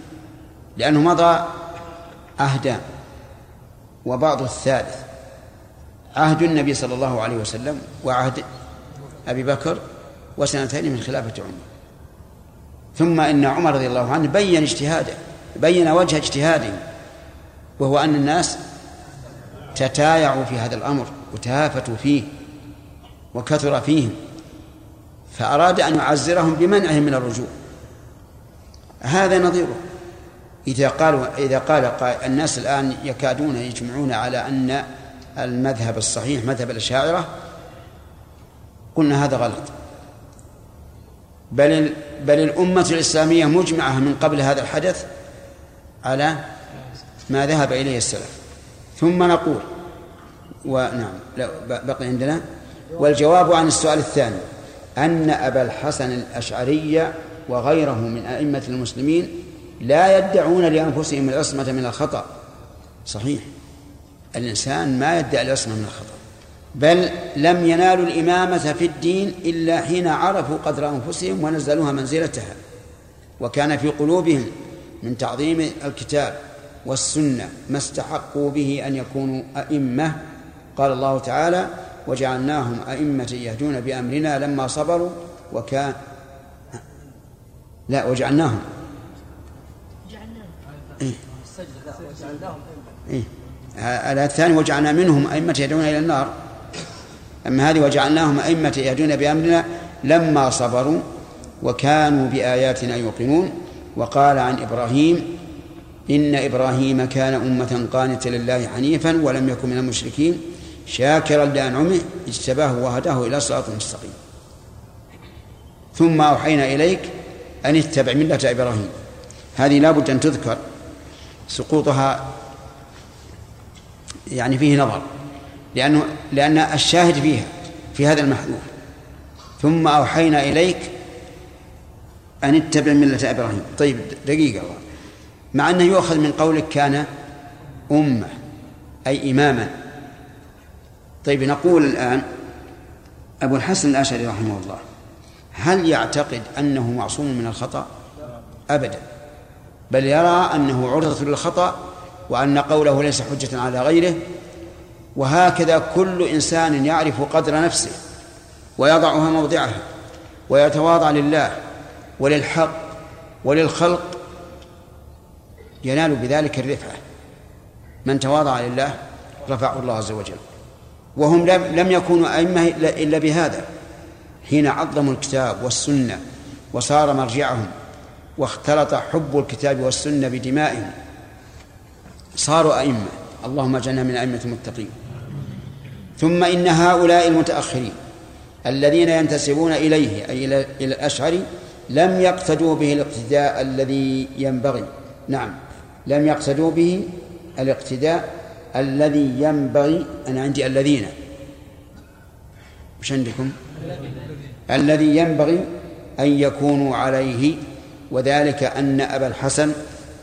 لأنه مضى عهدان وبعض الثالث. عهد النبي صلى الله عليه وسلم وعهد أبي بكر وسنتين من خلافة عمر. ثم إن عمر رضي الله عنه بين اجتهاده بين وجه اجتهاده. وهو أن الناس تتايعوا في هذا الأمر وتهافتوا فيه وكثر فيهم فأراد أن يعزرهم بمنعهم من الرجوع. هذا نظيره. إذا قالوا إذا قال الناس الآن يكادون يجمعون على أن المذهب الصحيح مذهب الأشاعرة قلنا هذا غلط. بل بل الأمة الإسلامية مجمعة من قبل هذا الحدث على ما ذهب إليه السلف. ثم نقول ونعم لا بقي عندنا. والجواب عن السؤال الثاني أن أبا الحسن الأشعري وغيره من أئمة المسلمين لا يدعون لأنفسهم العصمة من الخطأ. صحيح. الإنسان ما يدعي العصمة من الخطأ بل لم ينالوا الإمامة في الدين إلا حين عرفوا قدر أنفسهم ونزلوها منزلتها. وكان في قلوبهم من تعظيم الكتاب والسنة ما استحقوا به أن يكونوا أئمة قال الله تعالى وجعلناهم أئمة يهدون بأمرنا لما صبروا وكان لا وجعلناهم إيه؟ إيه؟ الآية الثانية وجعلنا منهم أئمة يهدون إلى النار أما هذه وجعلناهم أئمة يهدون بأمرنا لما صبروا وكانوا بآياتنا يوقنون وقال عن إبراهيم إن إبراهيم كان أمة قانتا لله حنيفا ولم يكن من المشركين. شاكرا لأنعمه اجتباه وهداه إلى صراط مستقيم. ثم أوحينا إليك أن اتبع ملة إبراهيم. هذه لابد أن تذكر سقوطها يعني فيه نظر لأنه لأن الشاهد فيها في هذا المحذوف ثم أوحينا إليك أن اتبع ملة إبراهيم. طيب دقيقة. مع أنه يؤخذ من قولك كان أمة أي إماما. طيب نقول الآن أبو الحسن الأشعري رحمه الله هل يعتقد أنه معصوم من الخطأ؟ أبدا. بل يرى أنه عرضة للخطأ وأن قوله ليس حجة على غيره وهكذا كل إنسان يعرف قدر نفسه ويضعها موضعها ويتواضع لله وللحق وللخلق ينال بذلك الرفعة. من تواضع لله رفعه الله عز وجل. وهم لم يكونوا أئمة إلا بهذا. حين عظموا الكتاب والسنة وصار مرجعهم واختلط حب الكتاب والسنة بدمائهم صاروا أئمة. اللهم اجعلنا من أئمة المتقين. ثم إن هؤلاء المتأخرين الذين ينتسبون إليه أي إلى الأشعري لم يقتدوا به الاقتداء الذي ينبغي. نعم. لم يقتدوا به الاقتداء الذي ينبغي. أنا عندي الذين. مش عندكم؟ الذي ينبغي أن يكونوا عليه وذلك أن أبا الحسن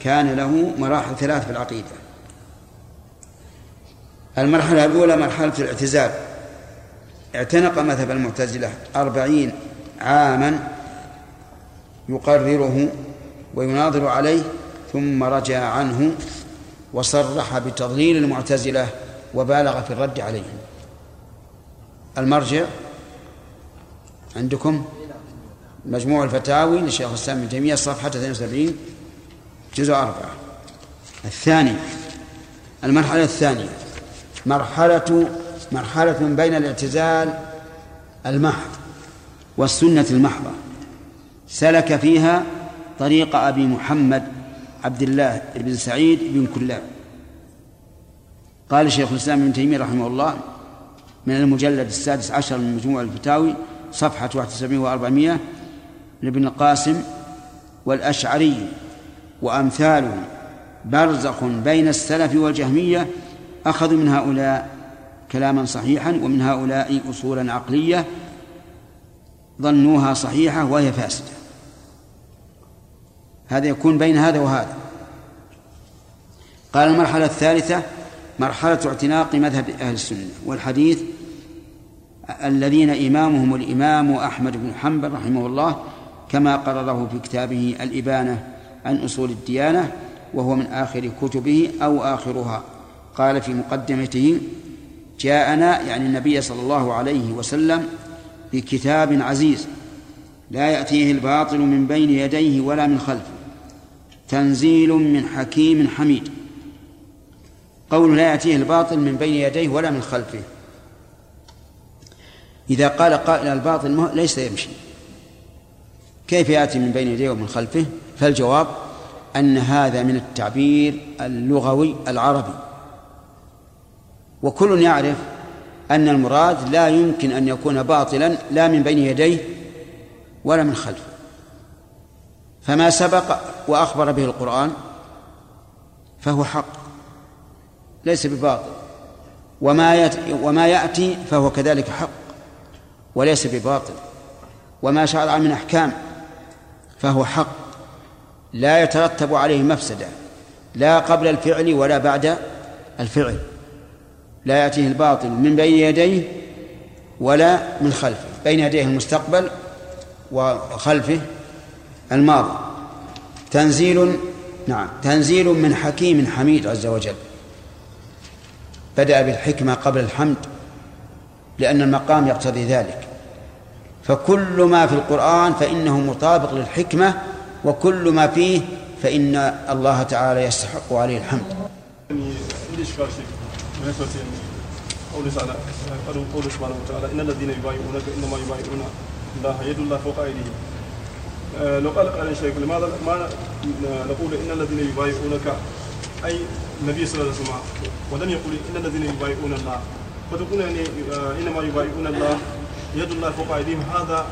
كان له مراحل ثلاث في العقيدة. المرحلة الأولى مرحلة الاعتزال. اعتنق مذهب المعتزلة أربعين عاما يقرره ويناظر عليه ثم رجع عنه وصرح بتضليل المعتزلة وبالغ في الرد عليهم. المرجع عندكم؟ مجموع الفتاوي للشيخ الإسلام ابن تيمية صفحة 72 جزء أربعة. الثاني المرحلة الثانية مرحلة مرحلة بين الاعتزال المحض والسنة المحضة. سلك فيها طريق أبي محمد عبد الله بن سعيد بن كلاب. قال شيخ الإسلام ابن تيمية رحمه الله من المجلد السادس عشر من مجموع الفتاوي صفحة 71 و400 لابن القاسم والأشعري وأمثالهم برزخ بين السلف والجهمية أخذوا من هؤلاء كلاما صحيحا ومن هؤلاء أصولا عقلية ظنوها صحيحة وهي فاسدة. هذا يكون بين هذا وهذا. قال المرحلة الثالثة مرحلة اعتناق مذهب أهل السنة والحديث الذين إمامهم الإمام أحمد بن حنبل رحمه الله كما قرره في كتابه الإبانة عن أصول الديانة وهو من آخر كتبه أو آخرها. قال في مقدمته جاءنا يعني النبي صلى الله عليه وسلم بكتاب عزيز لا يأتيه الباطل من بين يديه ولا من خلفه. تنزيل من حكيم حميد. قول لا يأتيه الباطل من بين يديه ولا من خلفه. إذا قال قائل الباطل ليس يمشي. كيف يأتي من بين يديه ومن خلفه؟ فالجواب أن هذا من التعبير اللغوي العربي. وكل يعرف أن المراد لا يمكن أن يكون باطلا لا من بين يديه ولا من خلفه. فما سبق وأخبر به القرآن فهو حق ليس بباطل. وما وما يأتي فهو كذلك حق وليس بباطل. وما شرع من أحكام فهو حق. لا يترتب عليه مفسدة لا قبل الفعل ولا بعد الفعل. لا يأتيه الباطل من بين يديه ولا من خلفه بين يديه المستقبل وخلفه الماضي تنزيل نعم تنزيل من حكيم حميد عز وجل. بدأ بالحكمة قبل الحمد لأن المقام يقتضي ذلك. فكل ما في القرآن فإنه مطابق للحكمة وكل ما فيه فإن الله تعالى يستحق عليه الحمد. قوله تعالى قوله سبحانه وتعالى إن الذين يبايعونك إنما يبايعون الله يد الله فوق أيديهم. لو قال قال الشيخ لماذا ما نقول إن الذين يبايعونك أي النبي صلى الله عليه وسلم ولم يقل إن الذين يبايعون الله. فتقول يعني إنما يبايعون الله يد الله فوق أيديهم. هذا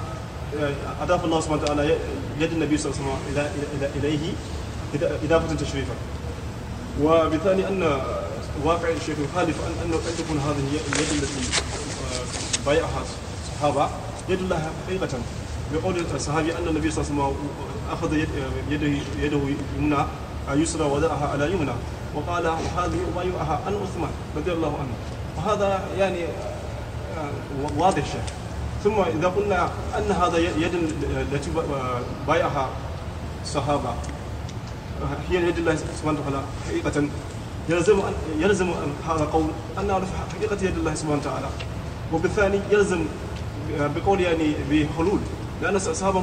أضاف الله سبحانه وتعالى يد النبي صلى الله عليه وسلم إليه اضافه تشريفا وبالتالي أن واقع الشيخ يخالف ان قد تكون هذه اليد التي بايعها الصحابة يد الله حقيقة. بقول الصحابي ان النبي صلى الله عليه وسلم اخذ يده يده يمنى يسرى وضعها على يمنى وقال هذه ابايعها عن عثمان رضي الله عنه وهذا يعني واضح شيء ثم اذا قلنا ان هذا يد التي بايعها الصحابه هي يد الله سبحانه وتعالى حقيقه يلزم أن يلزم أن هذا القول أن نعرف حقيقة يد الله سبحانه وتعالى وبالثاني يلزم بقول يعني بحلول لأن الصحابة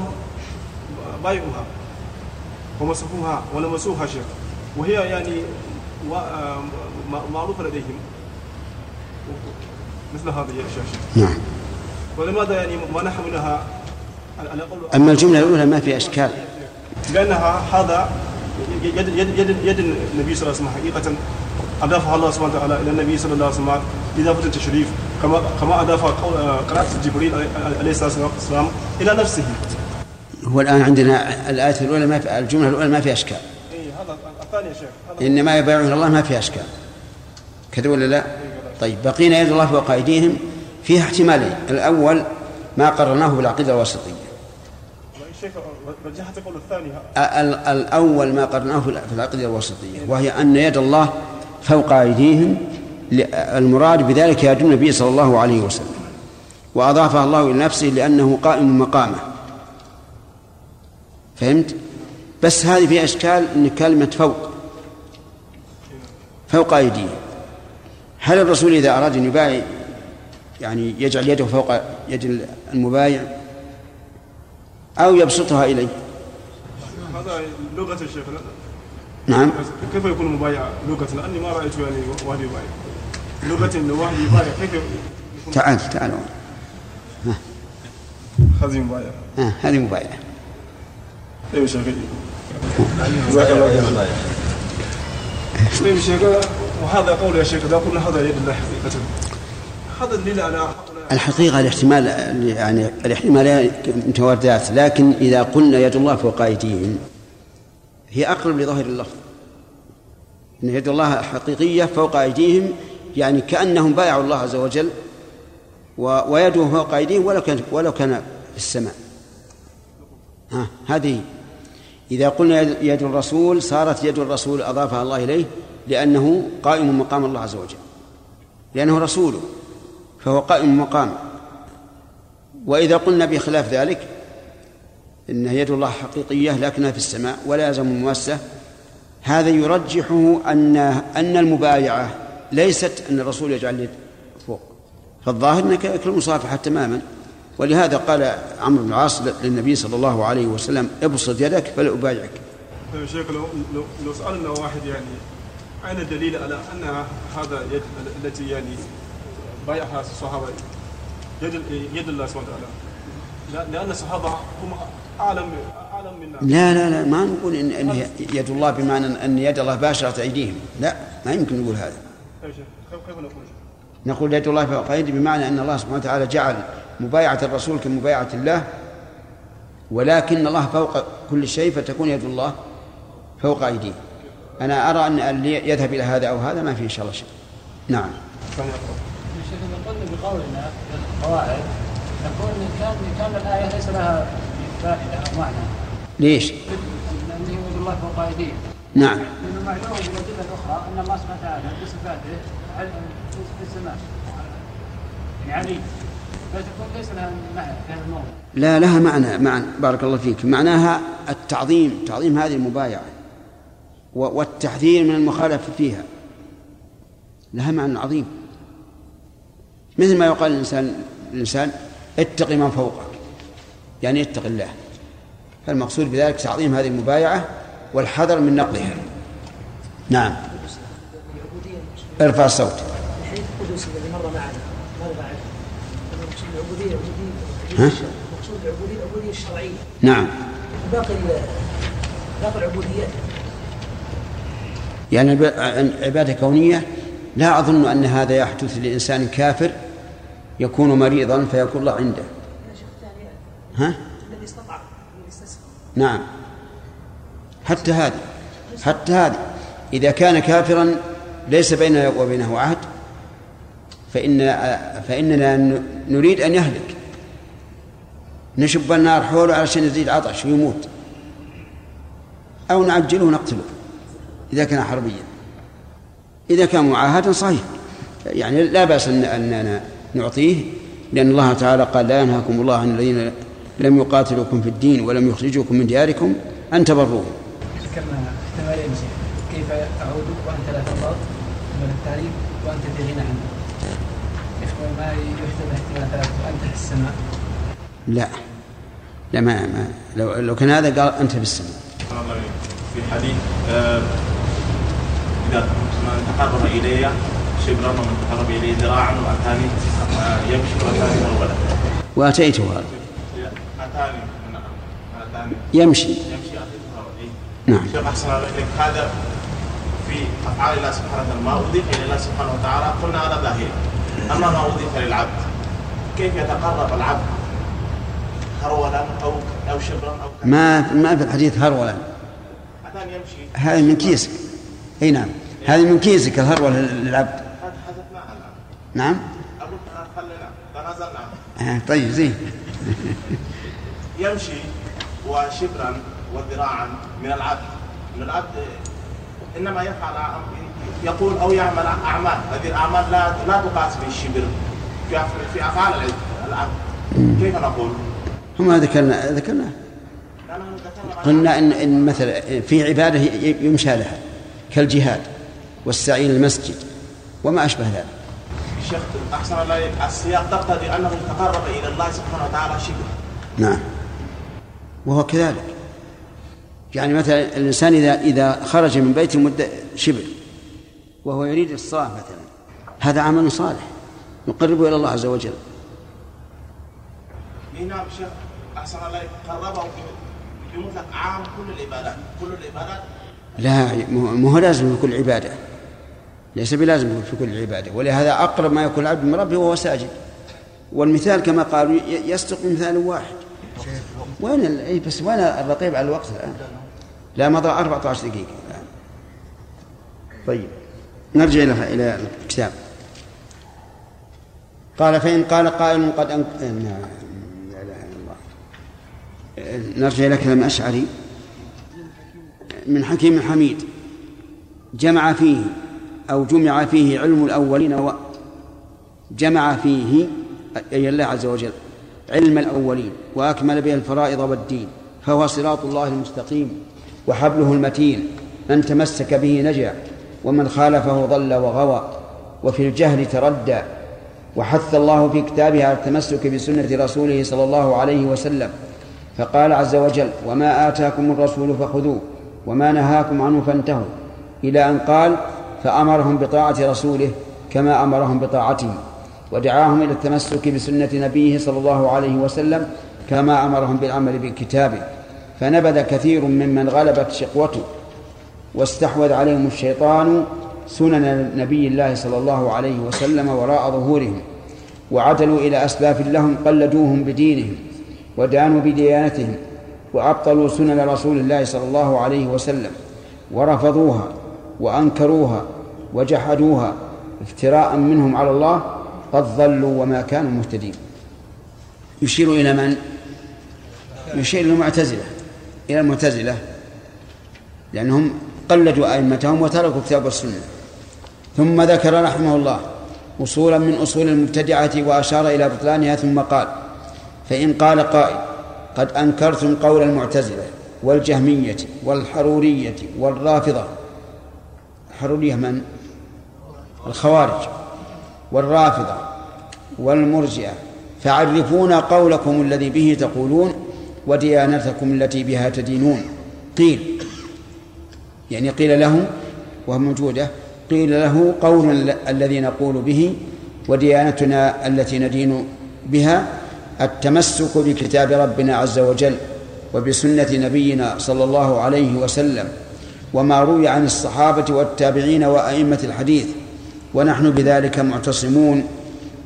بايعوها ومسكوها ولمسوها شيء وهي يعني معروفة لديهم. مثل هذه الأشياء نعم. ولماذا يعني ما نحملها على قول أما الجملة الأولى ما في أشكال. لأنها هذا يد يد يد, يد النبي صلى الله عليه وسلم حقيقة أضافها الله سبحانه وتعالى إلى النبي صلى الله عليه وسلم إضافة التشريف كما كما أضاف قراءة جبريل عليه الصلاة والسلام إلى نفسه. هو الآن عندنا الآية الأولى ما في الجملة الأولى ما في أشكال. إيه هذا الثاني يا شيخ. إنما يبايعون الله ما في أشكال. كذا ولا لا؟ طيب بقينا يد الله فوق أيديهم فيها احتمالين، الأول ما قررناه بالعقيدة الواسطية. شيخ رجحت القول الثاني الأول ما قرناه في العقيدة الوسطية وهي أن يد الله فوق أيديهم المراد بذلك يد النبي صلى الله عليه وسلم. وأضافها الله إلى نفسه لأنه قائم مقامه. فهمت؟ بس هذه في إشكال أن كلمة فوق. فوق أيديهم هل الرسول إذا أراد أن يبايع يعني يجعل يده فوق يد المبايع؟ أو يبسطها إليه؟ هذا لغة الشيخ نعم. كيف يكون مبايع لغة؟ لأني ما رأيت يعني واحد يبايع لغة إنه واحد يبايع كيف تعال تعال. هذه مبايعة. هذه مبايعة. أيوه شيخ جزاك الله خير طيب شيخ وهذا قول يا شيخ إذا قلنا هذا يد الله حقيقة. هذا دليل على الحقيقة الاحتمال يعني الاحتمالان متواردات لكن إذا قلنا يد الله فوق أيديهم هي أقرب لظاهر اللفظ أن يد الله حقيقية فوق أيديهم يعني كأنهم بايعوا الله عز وجل ويده فوق أيديهم ولو كان ولو كان في السماء. ها هذه. إذا قلنا يد الرسول صارت يد الرسول أضافها الله إليه لأنه قائم مقام الله عز وجل. لأنه رسوله فهو قائم مقام. وإذا قلنا بخلاف ذلك إن يد الله حقيقية لكنها في السماء ولا يلزم المواسة هذا يرجحه أن أن المبايعة ليست أن الرسول يجعل اليد فوق. فالظاهر أنك كالمصافحة تماما. ولهذا قال عمرو بن العاص للنبي صلى الله عليه وسلم ابسط يدك فلا أبايعك. طيب شيخ لو لو, لو سألنا واحد يعني أين الدليل على أن هذا يد التي يعني بايعها الصحابة يد يد الله سبحانه وتعالى؟ لأن الصحابة هم أعلم أعلم منا لا لا لا ما نقول إن, إن يد الله بمعنى أن يد الله باشرت أيديهم. لا ما يمكن نقول هذا. نقول؟ يد الله فوق أيدي بمعنى أن الله سبحانه وتعالى جعل مبايعة الرسول كمبايعة الله ولكن الله فوق كل شيء فتكون يد الله فوق أيديه. أنا أرى أن اللي يذهب إلى هذا أو هذا ما في إن شاء الله شيء. نعم. بقولنا القواعد نقول إن كان كان الآية ليس لها فائدة أو معنى. ليش؟ لأنه يد الله فوق أيديهم نعم. الأخرى أن الله سبحانه وتعالى بصفاته في يعني ليس لها معنى في هذا الموضوع. لا لها معنى معنى بارك الله فيك. معناها التعظيم تعظيم هذه المبايعة والتحذير من المخالفة فيها. لها معنى عظيم. مثل ما يقال الإنسان الإنسان اتق من فوقك. يعني اتق الله. فالمقصود بذلك تعظيم هذه المبايعة والحذر من نقضها نعم. ارفع الصوت. الحديث القدسي الذي مر معنا ماذا بعد؟ المقصود العبودية الشرعية نعم. باقي باقي العبوديات يعني عبادة كونية لا أظن أن هذا يحدث لإنسان كافر يكون مريضا فيكون الله عنده. ها؟ الذي استطاع نعم. حتى هذه حتى هذه. إذا كان كافرا ليس بيننا وبينه عهد فإن فإننا نريد أن يهلك. نشب النار حوله علشان يزيد عطش ويموت. أو نعجله ونقتله إذا كان حربيا. إذا كان معاهدا صحيح. يعني لا بأس أن أننا نعطيه لأن الله تعالى قال لا ينهاكم الله عن الذين لم يقاتلوكم في الدين ولم يخرجوكم من دياركم أن تبروهم ذكرنا احتمالين كيف أعود وأنت لا ترضى من التعريف وأنت في غنى عنه ما يحتمل احتمال ثلاثة وأنت في السماء لا. لا ما, ما لو لو كان هذا قال أنت في السماء في الحديث آه، إذا من تقرب إلي شبرا ومن تقرب إلي ذراعا وأتاني آه، يمشي وأتاني هرولا وأتيته هذا. أتاني. نعم يمشي. يمشي نعم. شيخ أحسن الله إليك. هذا في أفعال الله سبحانه وتعالى ما أضيف إلى الله سبحانه وتعالى قلنا هذا ظاهري أما ما أضيف للعبد. كيف يتقرب العبد؟ هرولا أو أو شبرا أو ما ما في الحديث هرولا. هذه من كيسك. إي نعم. هذه من كيسك الهرولة للعبد. هذا نعم. آه طيب زين. يمشي وشبرا وذراعا من العبد. من العبد إنما يفعل يقول أو يعمل أعمال. هذه الأعمال لا لا تقاس بالشبر. في أفعال العبد العبد كيف نقول؟ هم ذكرنا ذكرنا. قلنا ان إن مثلا في عبادة يمشى لها كالجهاد والسعي إلى المسجد وما أشبه ذلك. الشيخ أحسن الله السياق تقتضي أنه تقرب إلى الله سبحانه وتعالى شبر نعم. وهو كذلك. يعني مثلا الإنسان اذا إذا خرج من بيته مده شبر وهو يريد الصلاة مثلا هذا عمل صالح. يقربه إلى الله عز وجل. اي نعم شيخ أحسن الله قربه عام كل العبادات. كل العبادات؟ لا مو هو لازم في كل عبادة. ليس بلازم في كل عبادة. ولهذا أقرب ما يكون العبد من ربه وهو ساجد. والمثال كما قالوا يصدق مثال واحد. وين اي بس وين الرقيب على الوقت الآن؟ لا مضى 14 دقيقة الآن. طيب. نرجع إلى إلى الكتاب. قال فإن قال قائل قد أنك... لا إله إلا الله. نرجع إلى كلام أشعري من حكيم حميد. جمع فيه أو جمع فيه علم الأولين و جمع فيه أي الله عز وجل علم الأولين وأكمل به الفرائض والدين. فهو صراط الله المستقيم وحبله المتين. من تمسك به نجا ومن خالفه ضل وغوى. وفي الجهل تردى وحث الله في كتابه على التمسك بسنة رسوله صلى الله عليه وسلم فقال عز وجل وما آتاكم الرسول فخذوه وما نهاكم عنه فانتهوا. إلى أن قال فأمرهم بطاعة رسوله كما أمرهم بطاعته ودعاهم إلى التمسك بسنة نبيه صلى الله عليه وسلم كما أمرهم بالعمل بكتابه. فنبذ كثير ممن غلبت شقوته واستحوذ عليهم الشيطان سنن نبي الله صلى الله عليه وسلم وراء ظهورهم وعدلوا إلى أسلاف لهم قلدوهم بدينهم ودانوا بديانتهم وأبطلوا سنن رسول الله صلى الله عليه وسلم ورفضوها وأنكروها وجحدوها افتراء منهم على الله قد ضلوا وما كانوا مهتدين. يشير إلى من؟ يشير إلى المعتزلة. إلى المعتزلة لأنهم قلدوا أئمتهم وتركوا كتاب السنة. ثم ذكر رحمه الله أصولا من أصول المبتدعة وأشار إلى بطلانها ثم قال فإن قال قائل قد أنكرتم قول المعتزلة والجهمية والحرورية والرافضة. الحرورية من؟ الخوارج. والرافضة والمرجئة. فعرفونا قولكم الذي به تقولون وديانتكم التي بها تدينون. قيل يعني قيل له وهو موجودة قيل له قول الذي نقول به وديانتنا التي ندين بها التمسك بكتاب ربنا عز وجل وبسنة نبينا صلى الله عليه وسلم وما روي عن الصحابة والتابعين وأئمة الحديث ونحن بذلك معتصمون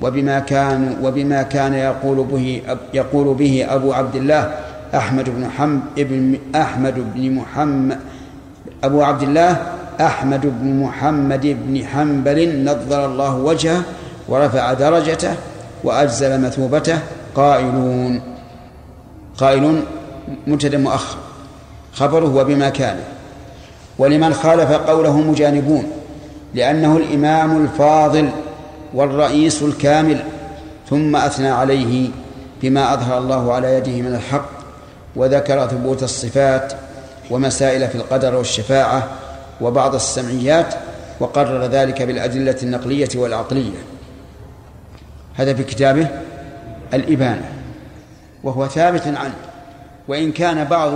وبما كان وبما كان يقول به يقول به أبو عبد الله أحمد بن حم ابن أحمد بن محمد أبو عبد الله أحمد بن محمد بن حنبل نظر الله وجهه ورفع درجته وأجزل مثوبته. قائلون. قائل مبتدا مؤخر. خبره وبما كان. ولمن خالف قوله مجانبون لأنه الإمام الفاضل والرئيس الكامل ثم أثنى عليه بما أظهر الله على يده من الحق وذكر ثبوت الصفات ومسائل في القدر والشفاعة وبعض السمعيات وقرر ذلك بالأدلة النقلية والعقلية. هذا في كتابه الإبانة وهو ثابت عنه. وإن كان بعض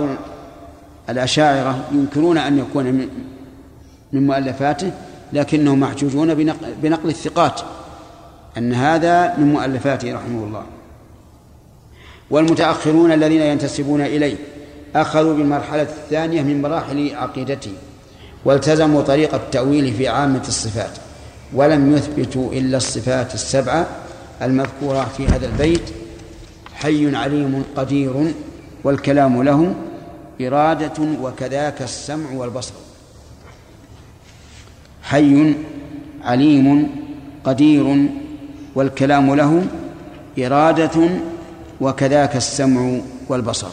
الأشاعرة ينكرون أن يكون من مؤلفاته لكنهم محجوجون بنقل الثقات أن هذا من مؤلفاته رحمه الله. والمتأخرون الذين ينتسبون إليه أخذوا بالمرحلة الثانية من مراحل عقيدته. والتزموا طريق التأويل في عامة الصفات ولم يثبتوا إلا الصفات السبعة المذكورة في هذا البيت حي عليم قدير والكلام له إرادة وكذاك السمع والبصر. حي عليم قدير والكلام له إرادة وكذاك السمع والبصر.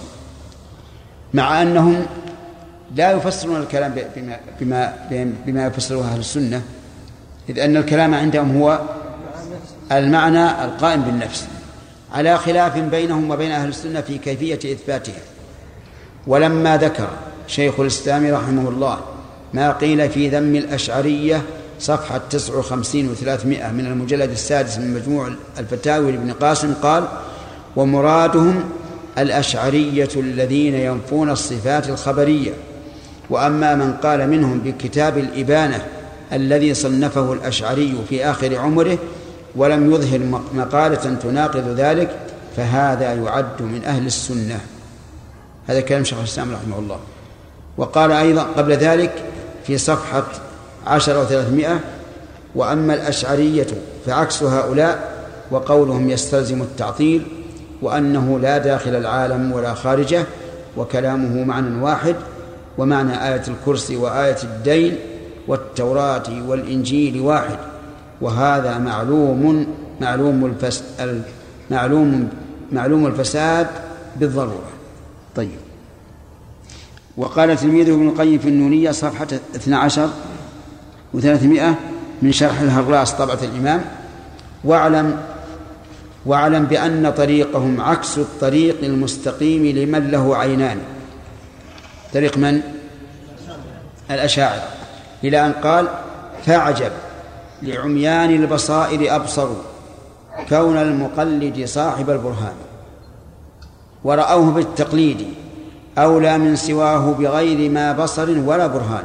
مع أنهم لا يفسرون الكلام بما بما بما يفسره أهل السنة إذ أن الكلام عندهم هو المعنى القائم بالنفس على خلاف بينهم وبين أهل السنة في كيفية إثباتها. ولما ذكر شيخ الإسلام رحمه الله ما قيل في ذم الأشعرية صفحة 59 و300 من المجلد السادس من مجموع الفتاوي لابن قاسم قال ومرادهم الأشعرية الذين ينفون الصفات الخبرية وأما من قال منهم بكتاب الإبانة الذي صنفه الأشعري في آخر عمره ولم يظهر مقالة تناقض ذلك فهذا يعد من أهل السنة. هذا كلام شيخ الإسلام رحمه الله. وقال أيضا قبل ذلك في صفحة عشرة وثلاثمائة وأما الأشعرية فعكس هؤلاء وقولهم يستلزم التعطيل وأنه لا داخل العالم ولا خارجه وكلامه معنى واحد ومعنى آية الكرسي وآية الدين والتوراة والإنجيل واحد وهذا معلوم معلوم الفس معلوم معلوم الفساد بالضرورة. طيب. وقال تلميذه ابن القيم في النونية صفحة 12 وثلاثمائة من شرح الهراس طبعة الإمام واعلم واعلم بأن طريقهم عكس الطريق المستقيم لمن له عينان. طريق من؟ الأشاعرة. إلى أن قال فاعجب لعميان البصائر أبصروا كون المقلد صاحب البرهان. ورأوه بالتقليد أولى من سواه بغير ما بصر ولا برهان.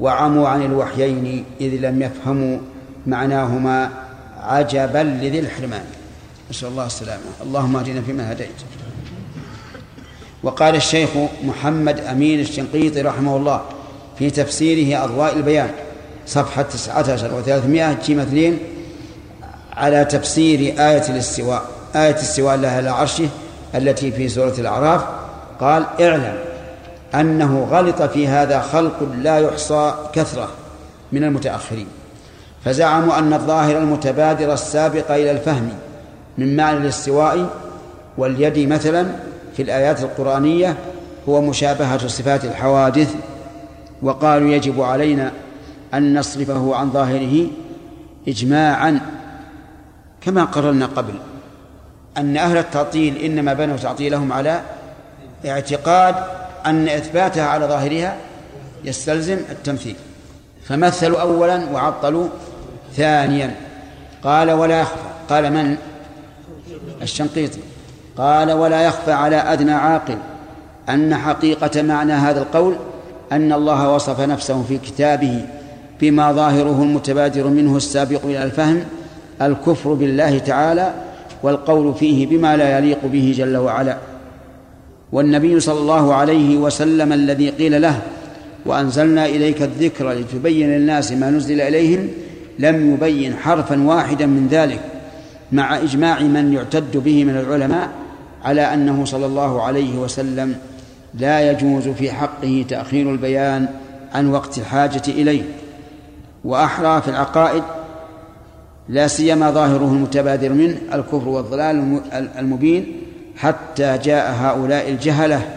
وعموا عن الوحيين إذ لم يفهموا معناهما عجبا لذي الحرمان. نسأل الله السلامة. اللهم اهدنا فيمن هديت. وقال الشيخ محمد أمين الشنقيطي رحمه الله في تفسيره أضواء البيان صفحة 19 و300 جيم اثنين على تفسير آية الاستواء آية الاستواء لها على عرشه التي في سورة الأعراف قال اعلم أنه غلط في هذا خلق لا يحصى كثرة من المتأخرين فزعموا أن الظاهر المتبادر السابق إلى الفهم من معنى الاستواء واليد مثلا في الآيات القرآنية هو مشابهة صفات الحوادث وقالوا يجب علينا أن نصرفه عن ظاهره إجماعا كما قررنا قبل. أن أهل التعطيل إنما بنوا تعطيلهم على اعتقاد أن إثباتها على ظاهرها يستلزم التمثيل. فمثلوا أولا وعطلوا ثانيا. قال ولا يخفى. قال من؟ الشنقيطي. قال ولا يخفى على أدنى عاقل. أن حقيقة معنى هذا القول أن الله وصف نفسه في كتابه بما ظاهره المتبادر منه السابق إلى الفهم الكفر بالله تعالى والقول فيه بما لا يليق به جل وعلا. والنبي صلى الله عليه وسلم الذي قيل له وأنزلنا إليك الذكر لتبين للناس ما نزل إليهم لم يبين حرفا واحدا من ذلك مع إجماع من يعتد به من العلماء على أنه صلى الله عليه وسلم لا يجوز في حقه تأخير البيان عن وقت الحاجة إليه. وأحرى في العقائد لا سيما ظاهره المتبادر منه الكفر والضلال المبين حتى جاء هؤلاء الجهلة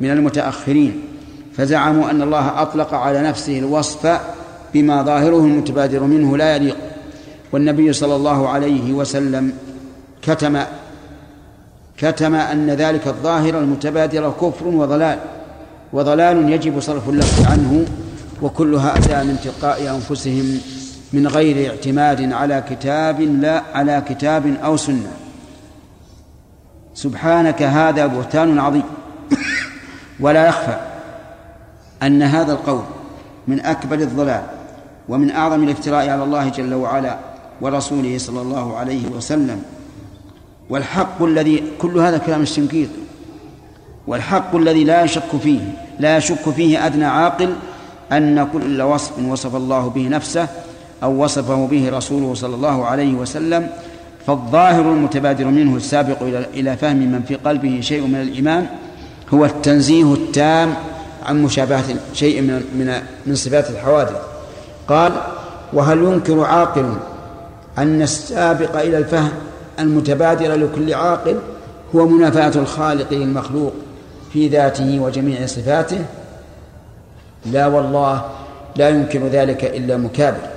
من المتأخرين. فزعموا أن الله أطلق على نفسه الوصف بما ظاهره المتبادر منه لا يليق. والنبي صلى الله عليه وسلم كتم كتم أن ذلك الظاهر المتبادر كفر وضلال وضلال يجب صرف اللفظ عنه وكلها أتى من تلقاء أنفسهم من غير اعتماد على كتاب لا على كتاب أو سنة. سبحانك هذا بهتان عظيم. ولا يخفى أن هذا القول من أكبر الضلال ومن أعظم الافتراء على الله جل وعلا ورسوله صلى الله عليه وسلم. والحق الذي كل هذا كلام الشنقيط والحق الذي لا يشك فيه لا يشك فيه أدنى عاقل أن كل وصف وصف الله به نفسه أو وصفه به رسوله صلى الله عليه وسلم فالظاهر المتبادر منه السابق إلى فهم من في قلبه شيء من الإيمان هو التنزيه التام عن مشابهة شيء من من من صفات الحوادث. قال وهل ينكر عاقل أن السابق إلى الفهم المتبادر لكل عاقل هو منافاة الخالق للمخلوق في ذاته وجميع صفاته. لا والله لا يمكن ذلك إلا مكابر.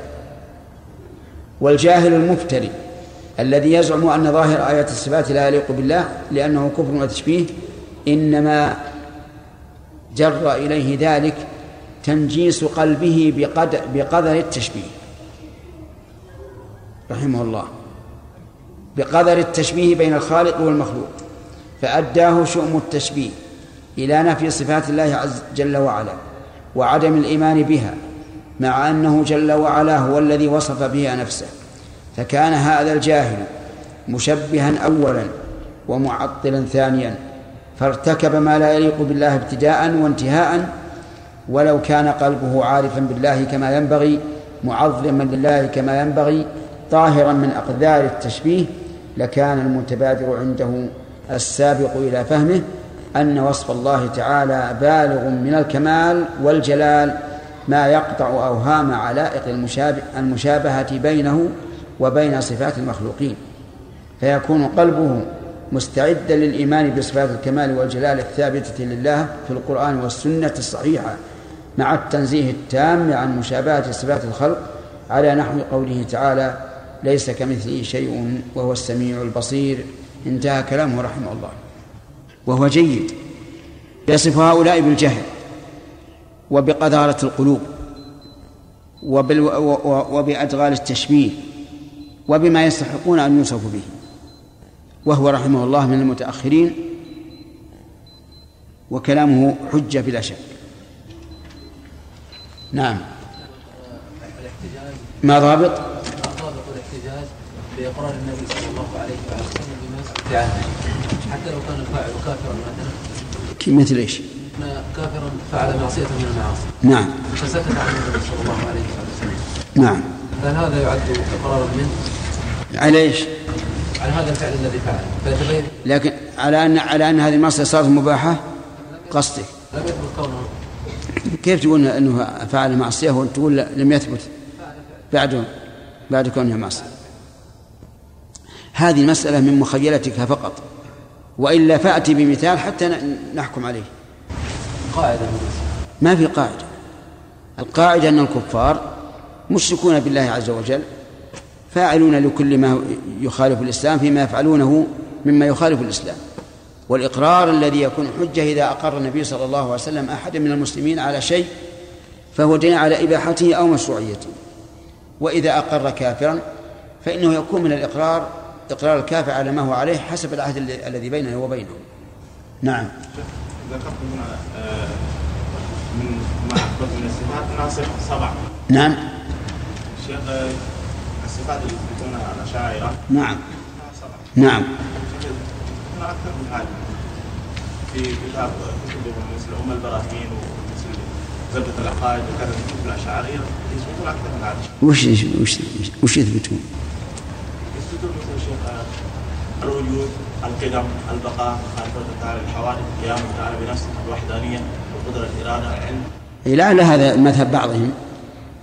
والجاهل المفتري الذي يزعم أن ظاهر آيات الصفات لا يليق بالله لأنه كفر وتشبيه إنما جر إليه ذلك تنجيس قلبه بقدر التشبيه. رحمه الله. بقدر التشبيه بين الخالق والمخلوق فأداه شؤم التشبيه إلى نفي صفات الله عز جل وعلا وعدم الإيمان بها مع أنه جل وعلا هو الذي وصف بها نفسه فكان هذا الجاهل مشبها أولا ومعطلا ثانيا فارتكب ما لا يليق بالله ابتداء وانتهاء ولو كان قلبه عارفا بالله كما ينبغي معظما لله كما ينبغي طاهرا من أقدار التشبيه لكان المتبادر عنده السابق إلى فهمه أن وصف الله تعالى بالغ من الكمال والجلال ما يقطع أوهام علائق المشابه المشابهة بينه وبين صفات المخلوقين. فيكون قلبه مستعدا للإيمان بصفات الكمال والجلال الثابتة لله في القرآن والسنة الصحيحة مع التنزيه التام عن مشابهة صفات الخلق على نحو قوله تعالى ليس كمثله شيء وهو السميع البصير. انتهى كلامه رحمه الله. وهو جيد. يصف هؤلاء بالجهل وبقذارة القلوب وبأدغال التشبيه وبما يستحقون أن يوصفوا به. وهو رحمه الله من المتأخرين. وكلامه حجة بلا شك. نعم. ما ضابط؟ بإقرار النبي صلى الله عليه وسلم عنه حتى لو كان الفاعل كافرا مثلا. مثل إيش؟ كافرا فعل معصية من المعاصي. نعم. فسكت عن النبي صلى الله عليه وسلم نعم. هل هذا يعد إقرارا منه؟ على إيش؟ على هذا الفعل الذي فعله فيتبين لكن على ان على أن هذه المعصية صارت مباحة؟ قصدك لم يثبت كونه كيف تقول إنه فعل معصية وتقول لم يثبت؟ بعد بعد كونها معصية. هذه المسألة من مخيلتك فقط وإلا فأتي بمثال حتى نحكم عليه. قاعدة. ما في قاعدة. القاعدة أن الكفار مشركون بالله عز وجل فاعلون لكل ما يخالف الإسلام فيما يفعلونه مما يخالف الإسلام. والإقرار الذي يكون حجة إذا أقر النبي صلى الله عليه وسلم أحدا من المسلمين على شيء فهو دين على إباحته أو مشروعيته. وإذا أقر كافرا فإنه يكون من الإقرار إقرار الكافر على ما هو عليه حسب العهد الذي بينه وبينه. نعم. ذكرت من آه، من ما من الصفات ناصر سبع. نعم. شيخ آه، الصفات اللي يثبتونها الأشاعرة نعم. سبع. نعم. أكثر من هذا في كتاب كتبهم مثل أم البراهين ومثل زبدة العقائد وكذا كتب الأشعرية. يثبتون أكثر من هذا وش وش وش يثبتون؟ يثبتون مثل شيخ الوجود القدم البقاء خلفة تعالى الحوادث قيام تعالى بنفسه الوحدانية القدرة الإرادة العلم لعل هذا مذهب بعضهم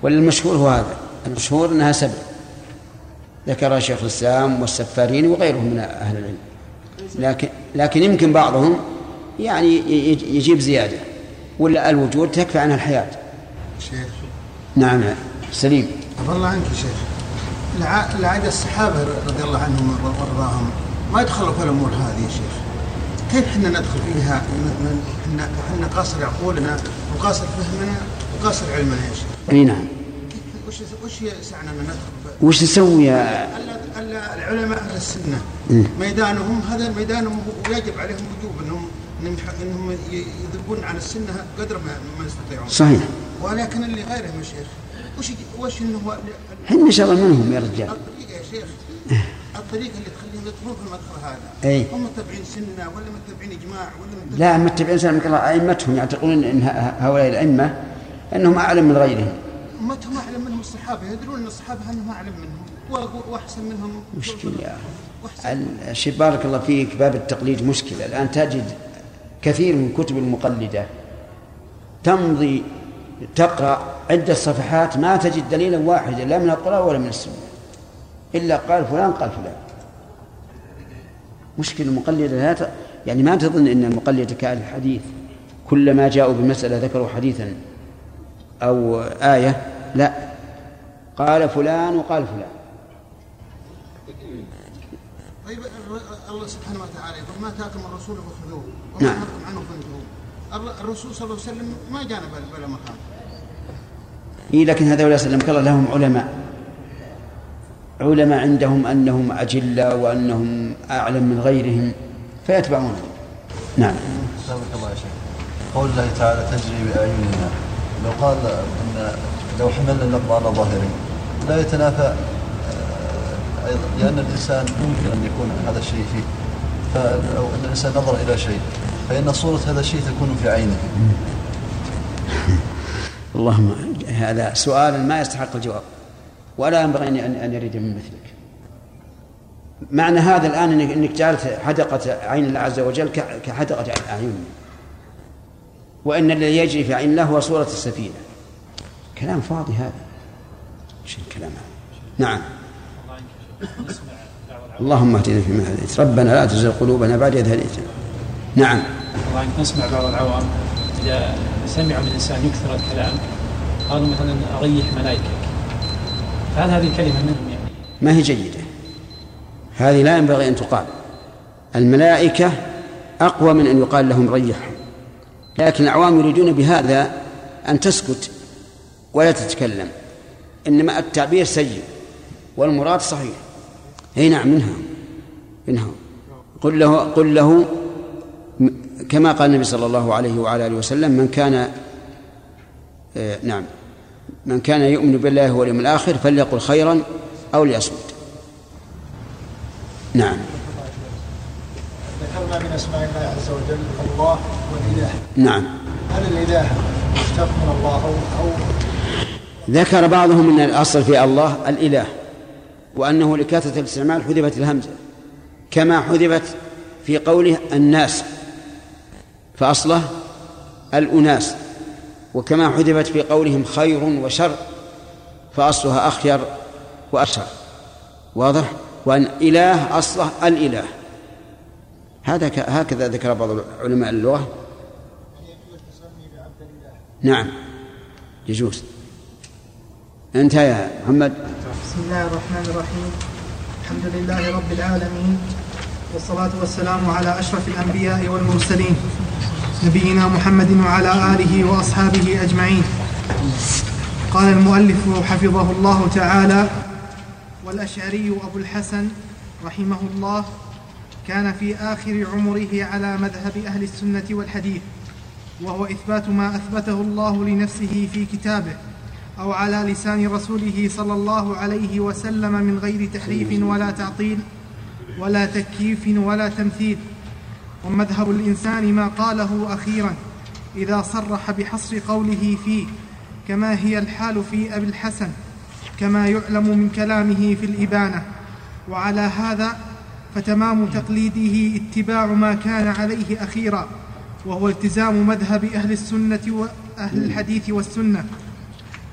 والمشهور هو هذا. المشهور أنها سبع. ذكر شيخ الإسلام والسفارين وغيرهم من أهل العلم. لكن لكن يمكن بعضهم يعني يجيب زيادة. ولا الوجود تكفي عنها الحياة. شيخ. نعم سليم. والله عنك يا شيخ. العادة الصحابة رضي الله عنهم وارضاهم. ما يدخلوا في الأمور هذه يا شيخ. كيف إحنا ندخل فيها؟ إحنا إحنا قاصر عقولنا وقاصر فهمنا وقاصر علمنا يا شيخ. أي نعم. وش وش يسعنا ان ندخل وش نسوي يا العلماء أهل السنة. ميدانهم هذا ميدانهم ويجب عليهم وجوب انهم إنهم يذبون عن السنة قدر ما ما يستطيعون. صحيح. ولكن اللي غيرهم يا شيخ. وش وش انه إحنا شر منهم يا رجال. الطريقة يا شيخ الطريقة اللي تخليهم يدخلون في المدخل هذا. اي هم متبعين سنة ولا متبعين إجماع ولا متبعين لا متبعين سنة أئمتهم يعتقدون إن هؤلاء الأئمة أنهم أعلم من غيرهم. أمتهم أعلم منهم الصحابة يدرون إن الصحابة أنهم أعلم منهم وأحسن منهم. مشكلة. الشيء بارك الله فيك باب التقليد مشكلة. الآن تجد كثير من كتب المقلدة تمضي تقرأ عدة صفحات ما تجد دليلا واحدا لا من القرآن ولا من السنة. إلا قال فلان قال فلان. مشكلة المقلدة لا ت... يعني ما تظن أن المقلد كأهل الحديث كلما جاءوا بمسألة ذكروا حديثا أو آية لا. قال فلان وقال فلان. طيب الله سبحانه وتعالى يقول ما اتاكم الرسول فخذوه وما نعم. نهاكم عنه فانتهوا الرسول صلى الله عليه وسلم ما جانا بلا مقام. إيه لكن هذا سلمك الله لهم علماء. علماء عندهم أنهم أجلة وأنهم أعلم من غيرهم فيتبعونهم. نعم. الله يا شيخ. قول الله تعالى تجري بأعيننا. لو قال أن لو حملنا اللفظ على ظاهره لا يتنافى أيضا لأن الإنسان ممكن أن يكون هذا الشيء فيه. فلو أن الإنسان نظر إلى شيء فإن صورة هذا الشيء تكون في عينه. اللهم هذا سؤال ما يستحق الجواب. ولا ينبغي ان أن يرد من مثلك. معنى هذا الآن انك إنك جعلت حدقة عين الله عز وجل ك- كحدقة اعيننا وإن الذي يجري في عين الله هو صورة السفينة. كلام فاضي هذا. إيش الكلام هذا؟ نعم. اللهم اهدنا فيما هديت. ربنا لا تزغ قلوبنا بعد إذ هديتنا. نعم. والله نسمع بعض العوام إذا سمعوا من إنسان يكثر الكلام قالوا مثلا أريح ملائكك فهل هذه الكلمة منهم يعني ما هي جيدة. هذه لا ينبغي أن تقال. الملائكة أقوى من أن يقال لهم ريحهم لكن العوام يريدون بهذا أن تسكت ولا تتكلم. إنما التعبير سيء والمراد صحيح. أي نعم منها منها قل له قل له كما قال النبي صلى الله عليه وعلى آله وسلم من كان آه، نعم. من كان يؤمن بالله واليوم الآخر فليقل خيرا أو ليصمت. نعم. ذكرنا من أسماء الله عز وجل الله والإله. نعم. هل الإله مشتق من الله أو أو ذكر بعضهم إن الأصل في الله الإله وأنه لكثرة الاستعمال حذفت الهمزة كما حذفت في قوله الناس. فأصله الأناس وكما حذفت في قولهم خير وشر فأصلها أخير واشر واضح؟ وأن إله أصله الإله. هذا هكذا ذكر بعض علماء اللغة. نعم. يجوز. أنت يا محمد. بسم الله الرحمن الرحيم. الحمد لله رب العالمين والصلاة والسلام على أشرف الأنبياء والمرسلين. نبينا محمد وعلى آله وأصحابه أجمعين. قال المؤلف حفظه الله تعالى والأشعري أبو الحسن رحمه الله كان في آخر عمره على مذهب أهل السنة والحديث وهو إثبات ما أثبته الله لنفسه في كتابه أو على لسان رسوله صلى الله عليه وسلم من غير تحريف ولا تعطيل ولا تكييف ولا تمثيل. ومذهب الإنسان ما قاله أخيرا إذا صرح بحصر قوله فيه كما هي الحال في أبي الحسن كما يعلم من كلامه في الإبانة. وعلى هذا فتمام تقليده اتباع ما كان عليه أخيرا وهو التزام مذهب أهل السنة وأهل الحديث والسنة.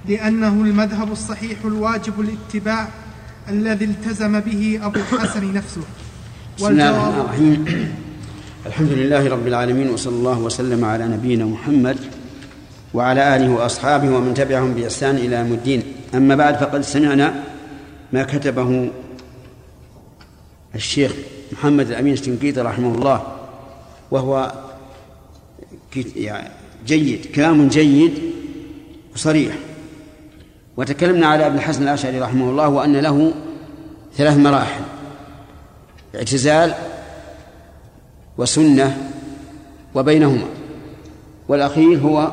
لأنه المذهب الصحيح الواجب الاتباع الذي التزم به أبو الحسن نفسه. بسم الله الرحمن الرحيم. الحمد لله رب العالمين وصلى الله وسلم على نبينا محمد وعلى آله وأصحابه ومن تبعهم بإحسان إلى يوم الدين. أما بعد فقد سمعنا ما كتبه الشيخ محمد الأمين الشنقيطي رحمه الله وهو يعني جيد كلام جيد وصريح. وتكلمنا على ابن الحسن الأشعري رحمه الله وأن له ثلاث مراحل اعتزال وسنة وبينهما. والأخير هو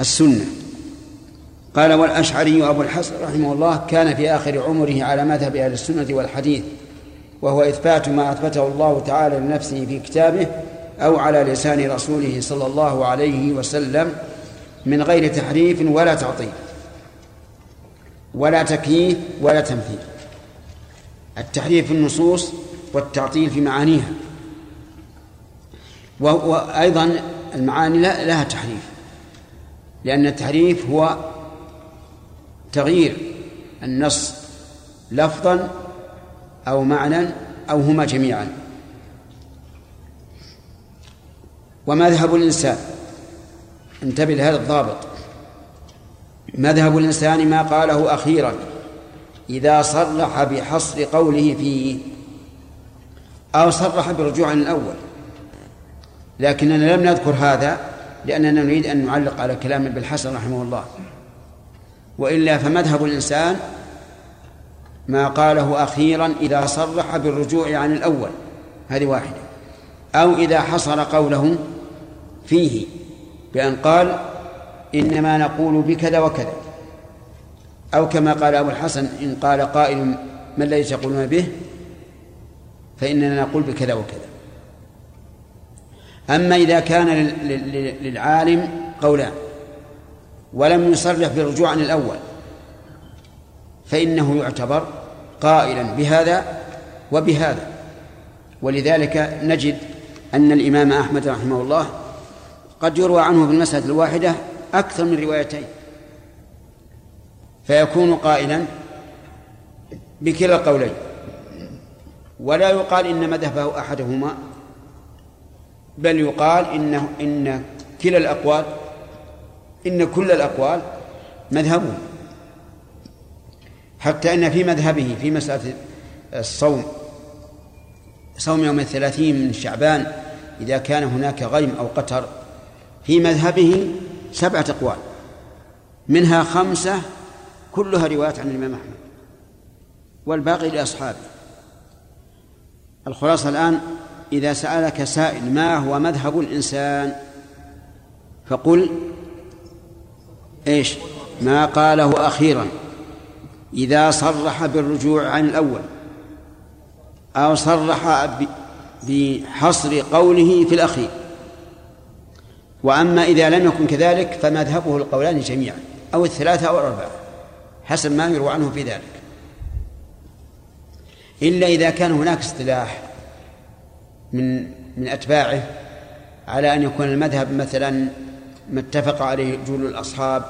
السنة. قال والأشعري أبو الحسن رحمه الله كان في آخر عمره على مذهب أهل السنة والحديث وهو إثبات ما أثبته الله تعالى لنفسه في كتابه أو على لسان رسوله صلى الله عليه وسلم من غير تحريف ولا تعطيل ولا تكييف ولا تمثيل. التحريف في النصوص والتعطيل في معانيها. وأيضا المعاني لها تحريف لأن التحريف هو تغيير النص لفظا أو معنى أو هما جميعا. ومذهب الإنسان؟ انتبه لهذا الضابط. مذهب الإنسان ما قاله أخيرا؟ إذا صرح بحصر قوله فيه أو صرح بالرجوع عن الأول. لكننا لم نذكر هذا لأننا نريد أن نعلق على كلام ابن الحسن رحمه الله. وإلا فمذهب الإنسان ما قاله أخيرا إذا صرح بالرجوع عن الأول. هذه واحدة. أو إذا حصر قوله فيه بأن قال إنما نقول بكذا وكذا. أو كما قال أبو الحسن إن قال قائل ما الذي تقولون به فإننا نقول بكذا وكذا. أما إذا كان للعالم قولان ولم يصرح بالرجوع عن الأول فإنه يعتبر قائلا بهذا وبهذا. ولذلك نجد أن الإمام أحمد رحمه الله قد يروى عنه في المسألة الواحدة أكثر من روايتين. فيكون قائلا بكلا القولين. ولا يقال إن مذهبه أحدهما بل يقال إنه إن كلا الأقوال إن كل الأقوال مذهبه حتى أن في مذهبه في مسألة الصوم صوم يوم الثلاثين من شعبان إذا كان هناك غيم أو قتر في مذهبه سبعة أقوال. منها خمسة كلها روايات عن الإمام أحمد والباقي لأصحابه. الخلاصة الآن إذا سألك سائل ما هو مذهب الإنسان؟ فقل إيش؟ ما قاله أخيرا إذا صرح بالرجوع عن الأول أو صرح بحصر قوله في الأخير. وأما إذا لم يكن كذلك فمذهبه القولان جميعا أو الثلاثة أو الأربعة حسب ما يروى عنه في ذلك. إلا إذا كان هناك اصطلاح من من أتباعه على أن يكون المذهب مثلا ما اتفق عليه جول الأصحاب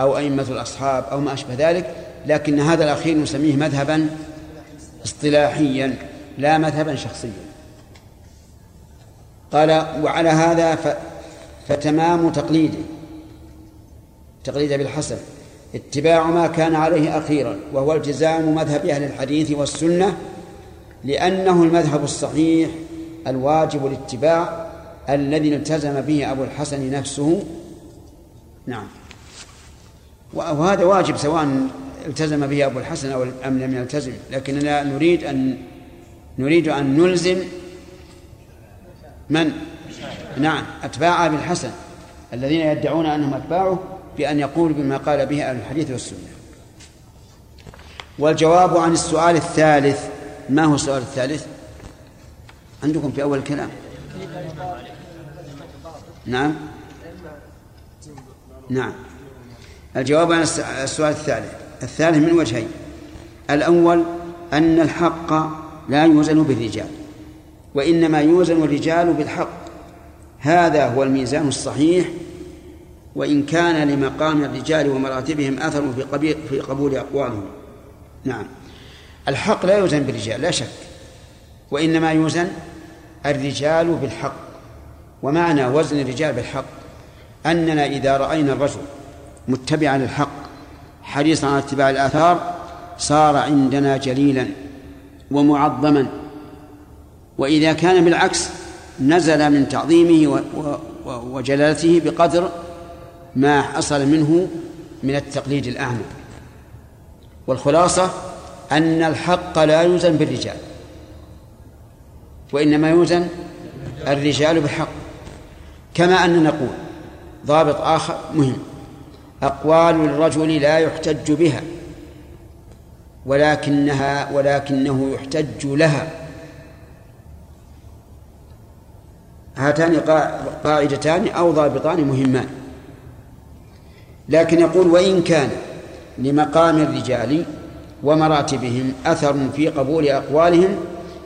أو أئمة الأصحاب أو ما أشبه ذلك لكن هذا الأخير نسميه مذهبا اصطلاحيا لا مذهبا شخصيا. قال وعلى هذا ف... فتمام تقليده تقليد بالحسن اتباع ما كان عليه أخيرا وهو التزام مذهب أهل الحديث والسنة لأنه المذهب الصحيح الواجب الاتباع الذي التزم به أبو الحسن نفسه نعم وهذا واجب سواء التزم به أبو الحسن أو أم لم يلتزم لكننا نريد أن نريد أن نلزم من؟ نعم أتباع أبي الحسن الذين يدعون أنهم أتباعه بأن يقولوا بما قال به أهل الحديث والسنة والجواب عن السؤال الثالث ما هو السؤال الثالث؟ عندكم في أول الكلام نعم؟ نعم. الجواب عن السؤال الثالث. الثالث من وجهين. الأول أن الحق لا يوزن بالرجال وإنما يوزن الرجال بالحق. هذا هو الميزان الصحيح. وإن كان لمقام الرجال ومراتبهم أثر في, في قبول أقوالهم. نعم. الحق لا يوزن بالرجال لا شك. وإنما يوزن الرجال بالحق. ومعنى وزن الرجال بالحق أننا إذا رأينا الرجل متبعا للحق حريصا على اتباع الآثار صار عندنا جليلا ومعظما. وإذا كان بالعكس نزل من تعظيمه وجلالته بقدر ما حصل منه من التقليد الأعمى. والخلاصة أن الحق لا يوزن بالرجال. وإنما يوزن الرجال بالحق. كما أن نقول ضابط آخر مهم. أقوال الرجل لا يحتج بها ولكنها ولكنه يحتج لها. هاتان قاعدتان أو ضابطان مهمان. لكن يقول وإن كان لمقام الرجال ومراتبهم أثر في قبول أقوالهم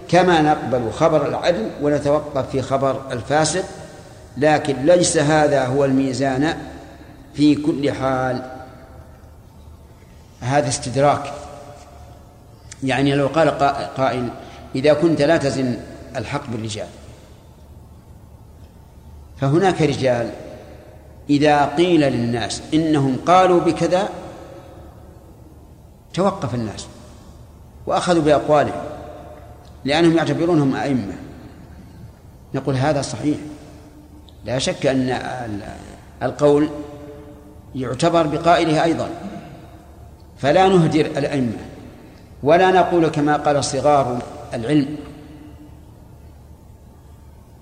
كما نقبل خبر العدل ونتوقف في خبر الفاسق لكن ليس هذا هو الميزان في كل حال. هذا استدراك. يعني لو قال قائل إذا كنت لا تزن الحق بالرجال. فهناك رجال إذا قيل للناس إنهم قالوا بكذا توقف الناس وأخذوا بأقوالهم. لأنهم يعتبرونهم أئمة. نقول هذا صحيح. لا شك أن القول يعتبر بقائله أيضا. فلا نهدر الأئمة. ولا نقول كما قال صغار العلم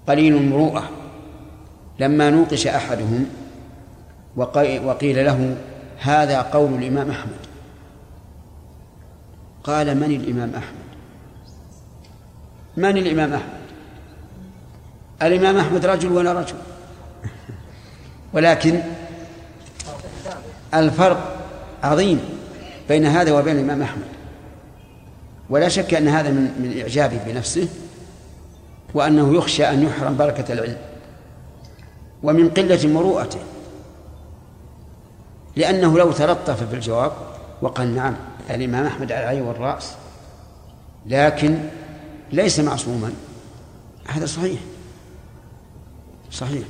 قليل المروءة. لما نوقش أحدهم وقيل له هذا قول الإمام أحمد. قال من الإمام أحمد؟ من الإمام أحمد؟ الإمام أحمد رجل ولا رجل. ولكن الفرق عظيم بين هذا وبين الإمام أحمد. ولا شك أن هذا من من إعجابه بنفسه وأنه يخشى أن يحرم بركة العلم ومن قلة مروءته. لأنه لو تلطف في الجواب وقال نعم الإمام أحمد على العين والرأس لكن ليس معصوما. هذا صحيح. صحيح.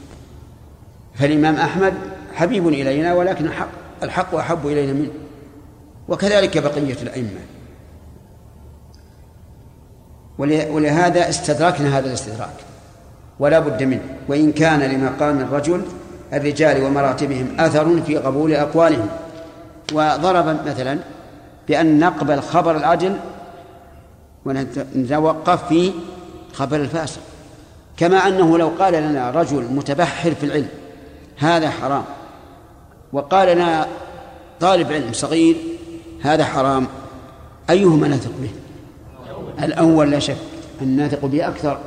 فالإمام أحمد حبيب إلينا ولكن الحق الحق أحب إلينا منه. وكذلك بقية الأئمة. ولهذا استدركنا هذا الاستدراك. ولا بد منه. وإن كان لمقام الرجل الرجال ومراتبهم أثر في قبول أقوالهم. وضرب مثلا بأن نقبل خبر العدل ونتوقف في خبر الفاسق. كما أنه لو قال لنا رجل متبحر في العلم هذا حرام. وقال لنا طالب علم صغير هذا حرام. أيهما نثق به؟ الأول لا شك أن نثق به أكثر.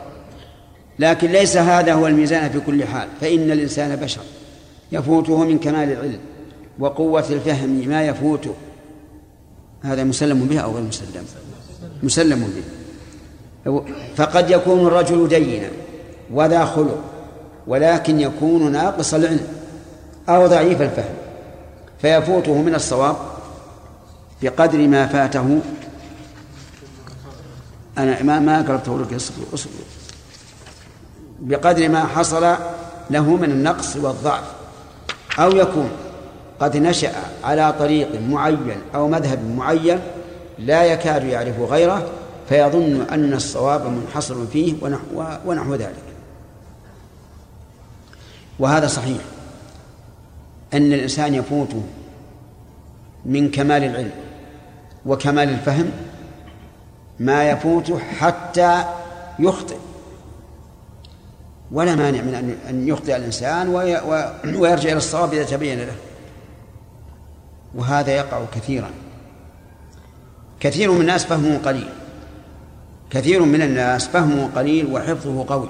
لكن ليس هذا هو الميزان في كل حال. فإن الإنسان بشر يفوته من كمال العلم وقوة الفهم ما يفوته. هذا مسلم به أو غير مسلم؟ مسلم به. فقد يكون الرجل دينا وذا خلق ولكن يكون ناقص العلم أو ضعيف الفهم فيفوته من الصواب بقدر ما فاته. أنا ما ما قرأته لك اصبر اصبر. بقدر ما حصل له من النقص والضعف أو يكون قد نشأ على طريق معين أو مذهب معين لا يكاد يعرف غيره فيظن أن الصواب منحصر فيه ونحو, ونحو ذلك. وهذا صحيح. أن الإنسان يفوت من كمال العلم وكمال الفهم ما يفوته حتى يخطئ. ولا مانع من أن يخطئ الإنسان ويرجع إلى الصواب إذا تبين له. وهذا يقع كثيرا. كثير من الناس فهمه قليل. كثير من الناس فهمه قليل وحفظه قوي.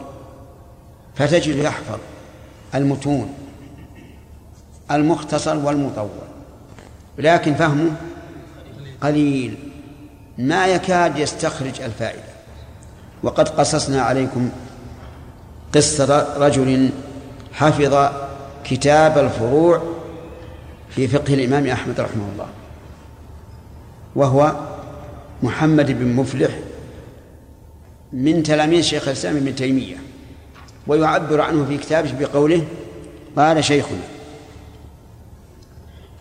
فتجد يحفظ المتون المختصر والمطول. لكن فهمه قليل. ما يكاد يستخرج الفائدة. وقد قصصنا عليكم قصة رجل حفظ كتاب الفروع في فقه الإمام أحمد رحمه الله. وهو محمد بن مفلح من تلاميذ شيخ الإسلام ابن تيمية ويعبر عنه في كتابه بقوله قال شيخنا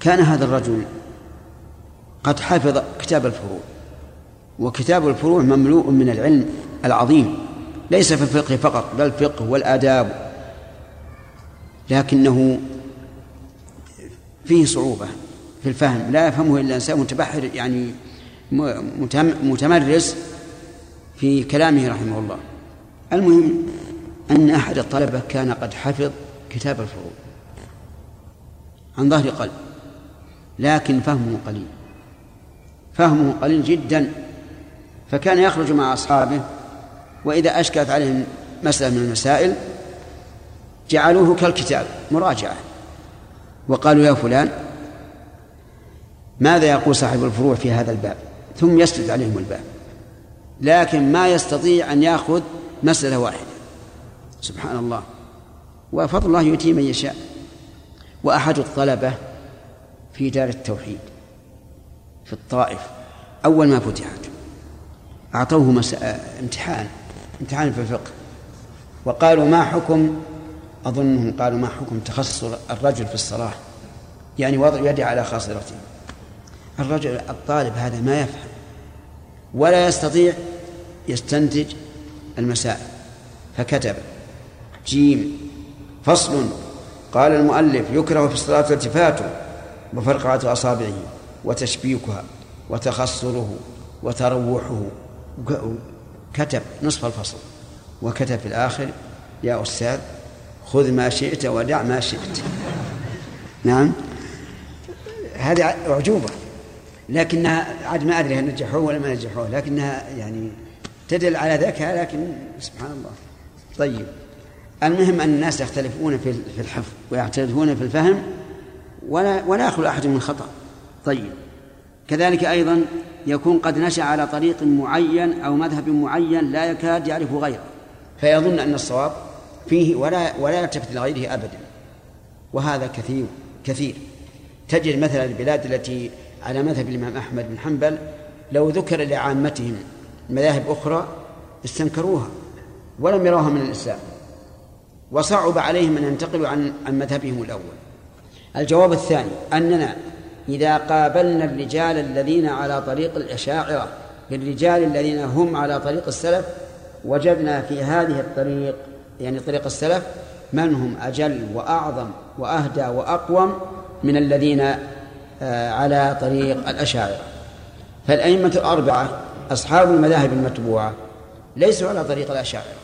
كان هذا الرجل قد حفظ كتاب الفروع وكتاب الفروع مملوء من العلم العظيم ليس في الفقه فقط بل الفقه والآداب لكنه فيه صعوبة في الفهم لا يفهمه إلا إنسان متبحر يعني متمرس في كلامه رحمه الله. المهم أن أحد الطلبة كان قد حفظ كتاب الفروع عن ظهر قلب لكن فهمه قليل فهمه قليل جدا فكان يخرج مع أصحابه وإذا أشكلت عليهم مسألة من المسائل جعلوه كالكتاب مراجعة وقالوا يا فلان ماذا يقول صاحب الفروع في هذا الباب؟ ثم يسرد عليهم الباب. لكن ما يستطيع أن يأخذ مسألة واحدة. سبحان الله. وفضل الله يؤتي من يشاء. وأحد الطلبة في دار التوحيد في الطائف. أول ما فتحت. أعطوه مس... امتحان. امتحان في الفقه. وقالوا ما حكم؟ أظنهم قالوا ما حكم تخصص الرجل في الصلاة. يعني وضع يده على خاصرته. الرجل الطالب هذا ما يفهم ولا يستطيع يستنتج المسائل. فكتب جيم فصل قال المؤلف يكره في الصلاة التفاته وفرقعة أصابعه وتشبيكها وتخصره وتروحه. كتب نصف الفصل وكتب في الآخر يا أستاذ خذ ما شئت ودع ما شئت. نعم؟ هذه أعجوبة لكنها عاد ما أدري هل نجحوه ولا ما نجحوه لكنها يعني تدل على ذكاء لكن سبحان الله. طيب. المهم أن الناس يختلفون في الحفظ ويختلفون في الفهم ولا ولا يخلو أحد من خطأ. طيب. كذلك أيضا يكون قد نشأ على طريق معين أو مذهب معين لا يكاد يعرف غيره فيظن أن الصواب فيه ولا ولا يلتفت لغيره أبدا. وهذا كثير كثير. تجد مثلا البلاد التي على مذهب الإمام أحمد بن حنبل لو ذكر لعامتهم مذاهب أخرى استنكروها ولم يروها من الإسلام وصعب عليهم أن ينتقلوا عن عن مذهبهم الأول. الجواب الثاني أننا إذا قابلنا الرجال الذين على طريق الأشاعرة بالرجال الذين هم على طريق السلف وجدنا في هذه الطريق يعني طريق السلف من هم أجل وأعظم وأهدى وأقوم من الذين على طريق الأشاعرة. فالأئمة الأربعة أصحاب المذاهب المتبوعة ليسوا على طريق الأشاعرة.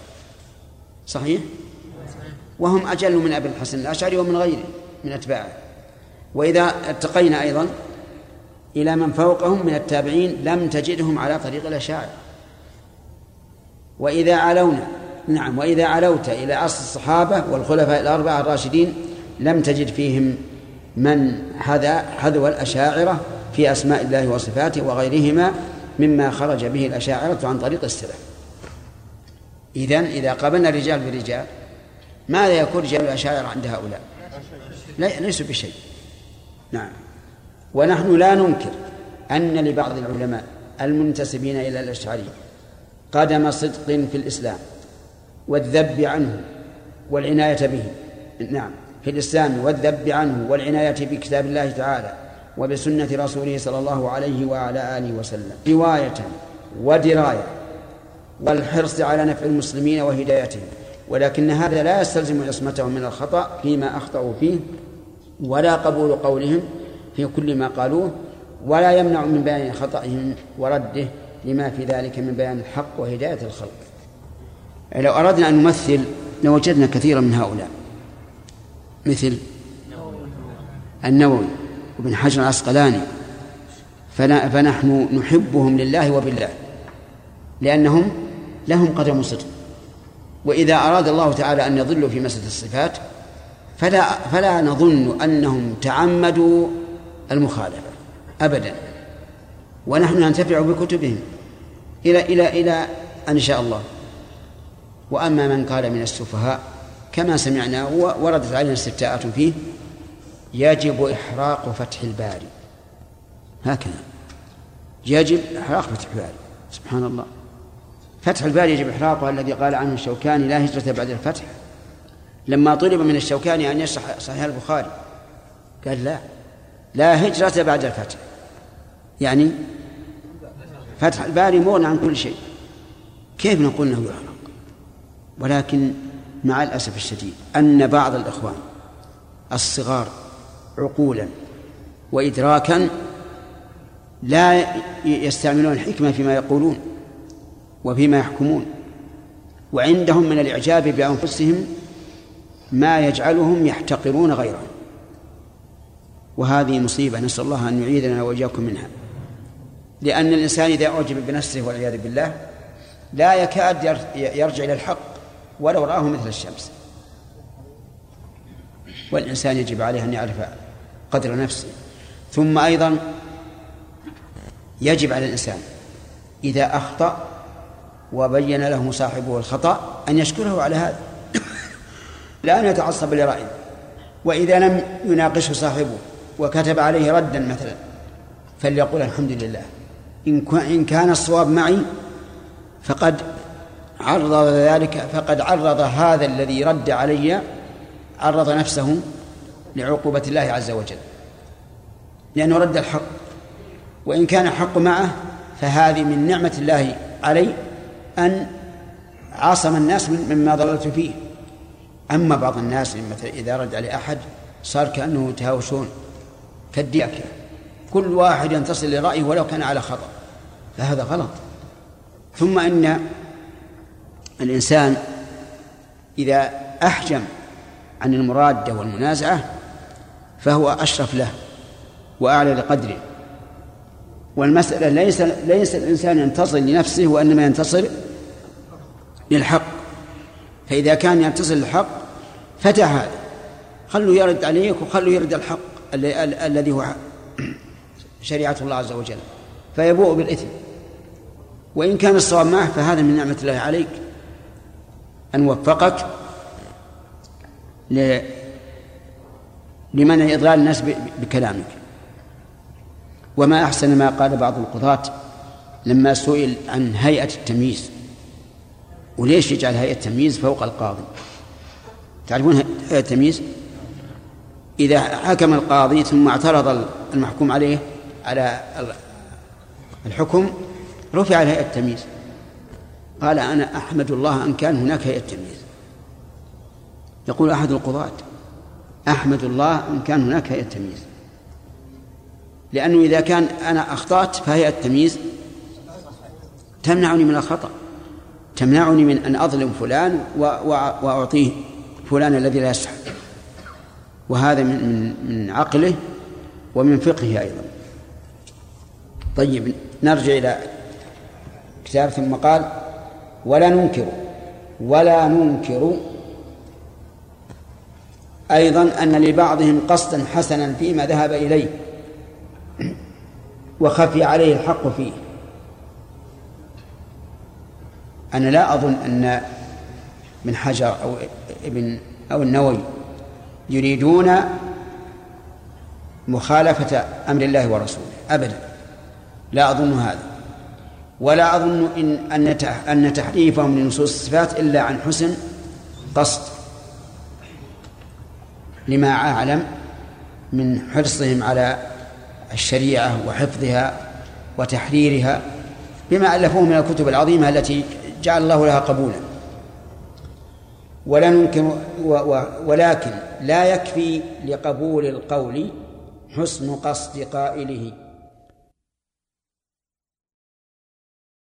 صحيح؟ وهم أجل من أبي الحسن الأشعري ومن غيره من أتباعه. وإذا ارتقينا أيضا إلى من فوقهم من التابعين لم تجدهم على طريق الأشاعرة. وإذا علونا نعم وإذا علوت إلى عصر الصحابة والخلفاء الأربعة الراشدين لم تجد فيهم من هذا حذو الأشاعرة في أسماء الله وصفاته وغيرهما مما خرج به الأشاعرة عن طريق السلف إذن إذا قابلنا الرجال برجال ماذا يكون رجال الأشاعرة عند هؤلاء؟ لا ليسوا بشيء. نعم. ونحن لا ننكر أن لبعض العلماء المنتسبين إلى الأشعرية قدم صدق في الإسلام والذب عنه والعناية به. نعم. في الإسلام والذب عنه والعناية بكتاب الله تعالى وبسنة رسوله صلى الله عليه وعلى آله وسلم. رواية ودراية والحرص على نفع المسلمين وهدايتهم. ولكن هذا لا يستلزم عصمتهم من الخطأ فيما أخطأوا فيه ولا قبول قولهم في كل ما قالوه ولا يمنع من بيان خطأهم ورده لما في ذلك من بيان الحق وهداية الخلق. لو أردنا أن نمثل لوجدنا كثيرا من هؤلاء. مثل النووي وابن حجر العسقلاني. فنحن نحبهم لله وبالله لأنهم لهم قدم صدق وإذا أراد الله تعالى أن يضلوا في مسألة الصفات فلا فلا نظن أنهم تعمدوا المخالفة أبدا. ونحن ننتفع بكتبهم إلى إلى إلى أن شاء الله. وأما من قال من السفهاء كما سمعنا وردت علينا استفتاءات فيه يجب إحراق فتح الباري. هكذا. يجب إحراق فتح الباري. سبحان الله. فتح الباري يجب إحراقه الذي قال عنه الشوكاني لا هجرة بعد الفتح. لما طلب من الشوكاني أن يشرح صحيح البخاري قال لا. لا هجرة بعد الفتح. يعني فتح الباري مغنى عن كل شيء. كيف نقول إنه يحرق؟ ولكن مع الأسف الشديد أن بعض الإخوان الصغار عقولا وادراكا لا يستعملون الحكمه فيما يقولون وفيما يحكمون وعندهم من الإعجاب بأنفسهم ما يجعلهم يحتقرون غيرهم. وهذه مصيبة نسأل الله أن يعيذنا وإياكم منها. لأن الإنسان إذا أعجب بنفسه والعياذ بالله لا يكاد يرجع إلى الحق. ولو رآه مثل الشمس. والإنسان يجب عليه أن يعرف قدر نفسه. ثم أيضا يجب على الإنسان إذا أخطأ وبين له صاحبه الخطأ أن يشكره على هذا. لا أن يتعصب لرأيه. وإذا لم يناقشه صاحبه وكتب عليه ردا مثلا فليقول الحمد لله. إن كان الصواب معي فقد عرض ذلك فقد عرض هذا الذي رد علي عرض نفسه لعقوبة الله عز وجل. لأنه رد الحق. وإن كان الحق معه فهذه من نعمة الله علي أن عاصم الناس مما ضللت فيه. أما بعض الناس مثلا إذا رد عليه أحد صار كأنه يتهاوشون. كالديكة كل واحد ينتصر لرأيه ولو كان على خطأ. فهذا غلط. ثم إن الإنسان إذا أحجم عن المرادة والمنازعة فهو أشرف له وأعلى لقدره. والمسألة ليس ليس الإنسان ينتصر لنفسه وإنما ينتصر للحق. فإذا كان يتصل الحق فتح هذا. خلوا يرد عليك وخلوا يرد الحق الذي هو شريعة الله عز وجل. فيبوء بالإثم. وإن كان الصواب معه فهذا من نعمة الله عليك. أن وفقك لمنع إضلال الناس بكلامك. وما أحسن ما قال بعض القضاة لما سئل عن هيئة التمييز. وليش يجعل هيئة التمييز فوق القاضي؟ تعرفون هيئة التمييز؟ إذا حكم القاضي ثم اعترض المحكوم عليه على الحكم رفع هيئة التمييز. قال أنا أحمد الله أن كان هناك هيئة تمييز. يقول أحد القضاة أحمد الله أن كان هناك هيئة تمييز. لأنه إذا كان أنا أخطأت فهيئة التمييز تمنعني من الخطأ تمنعني من أن أظلم فلان وأعطيه فلان الذي لا يصح وهذا من من من عقله ومن فقهه أيضا. طيب نرجع إلى كتاب ثم قال ولا ننكر ولا ننكر أيضا أن لبعضهم قصدا حسنا فيما ذهب إليه وخفي عليه الحق فيه. أنا لا أظن أن من حجر أو ابن أو النووي يريدون مخالفة أمر الله ورسوله أبدا. لا أظن هذا. ولا أظن إن أن أن تحريفهم لنصوص الصفات إلا عن حسن قصد. لما أعلم من حرصهم على الشريعة وحفظها وتحريرها بما ألفوه من الكتب العظيمة التي جعل الله لها قبولا. ولا ننكر ولكن لا يكفي لقبول القول حسن قصد قائله.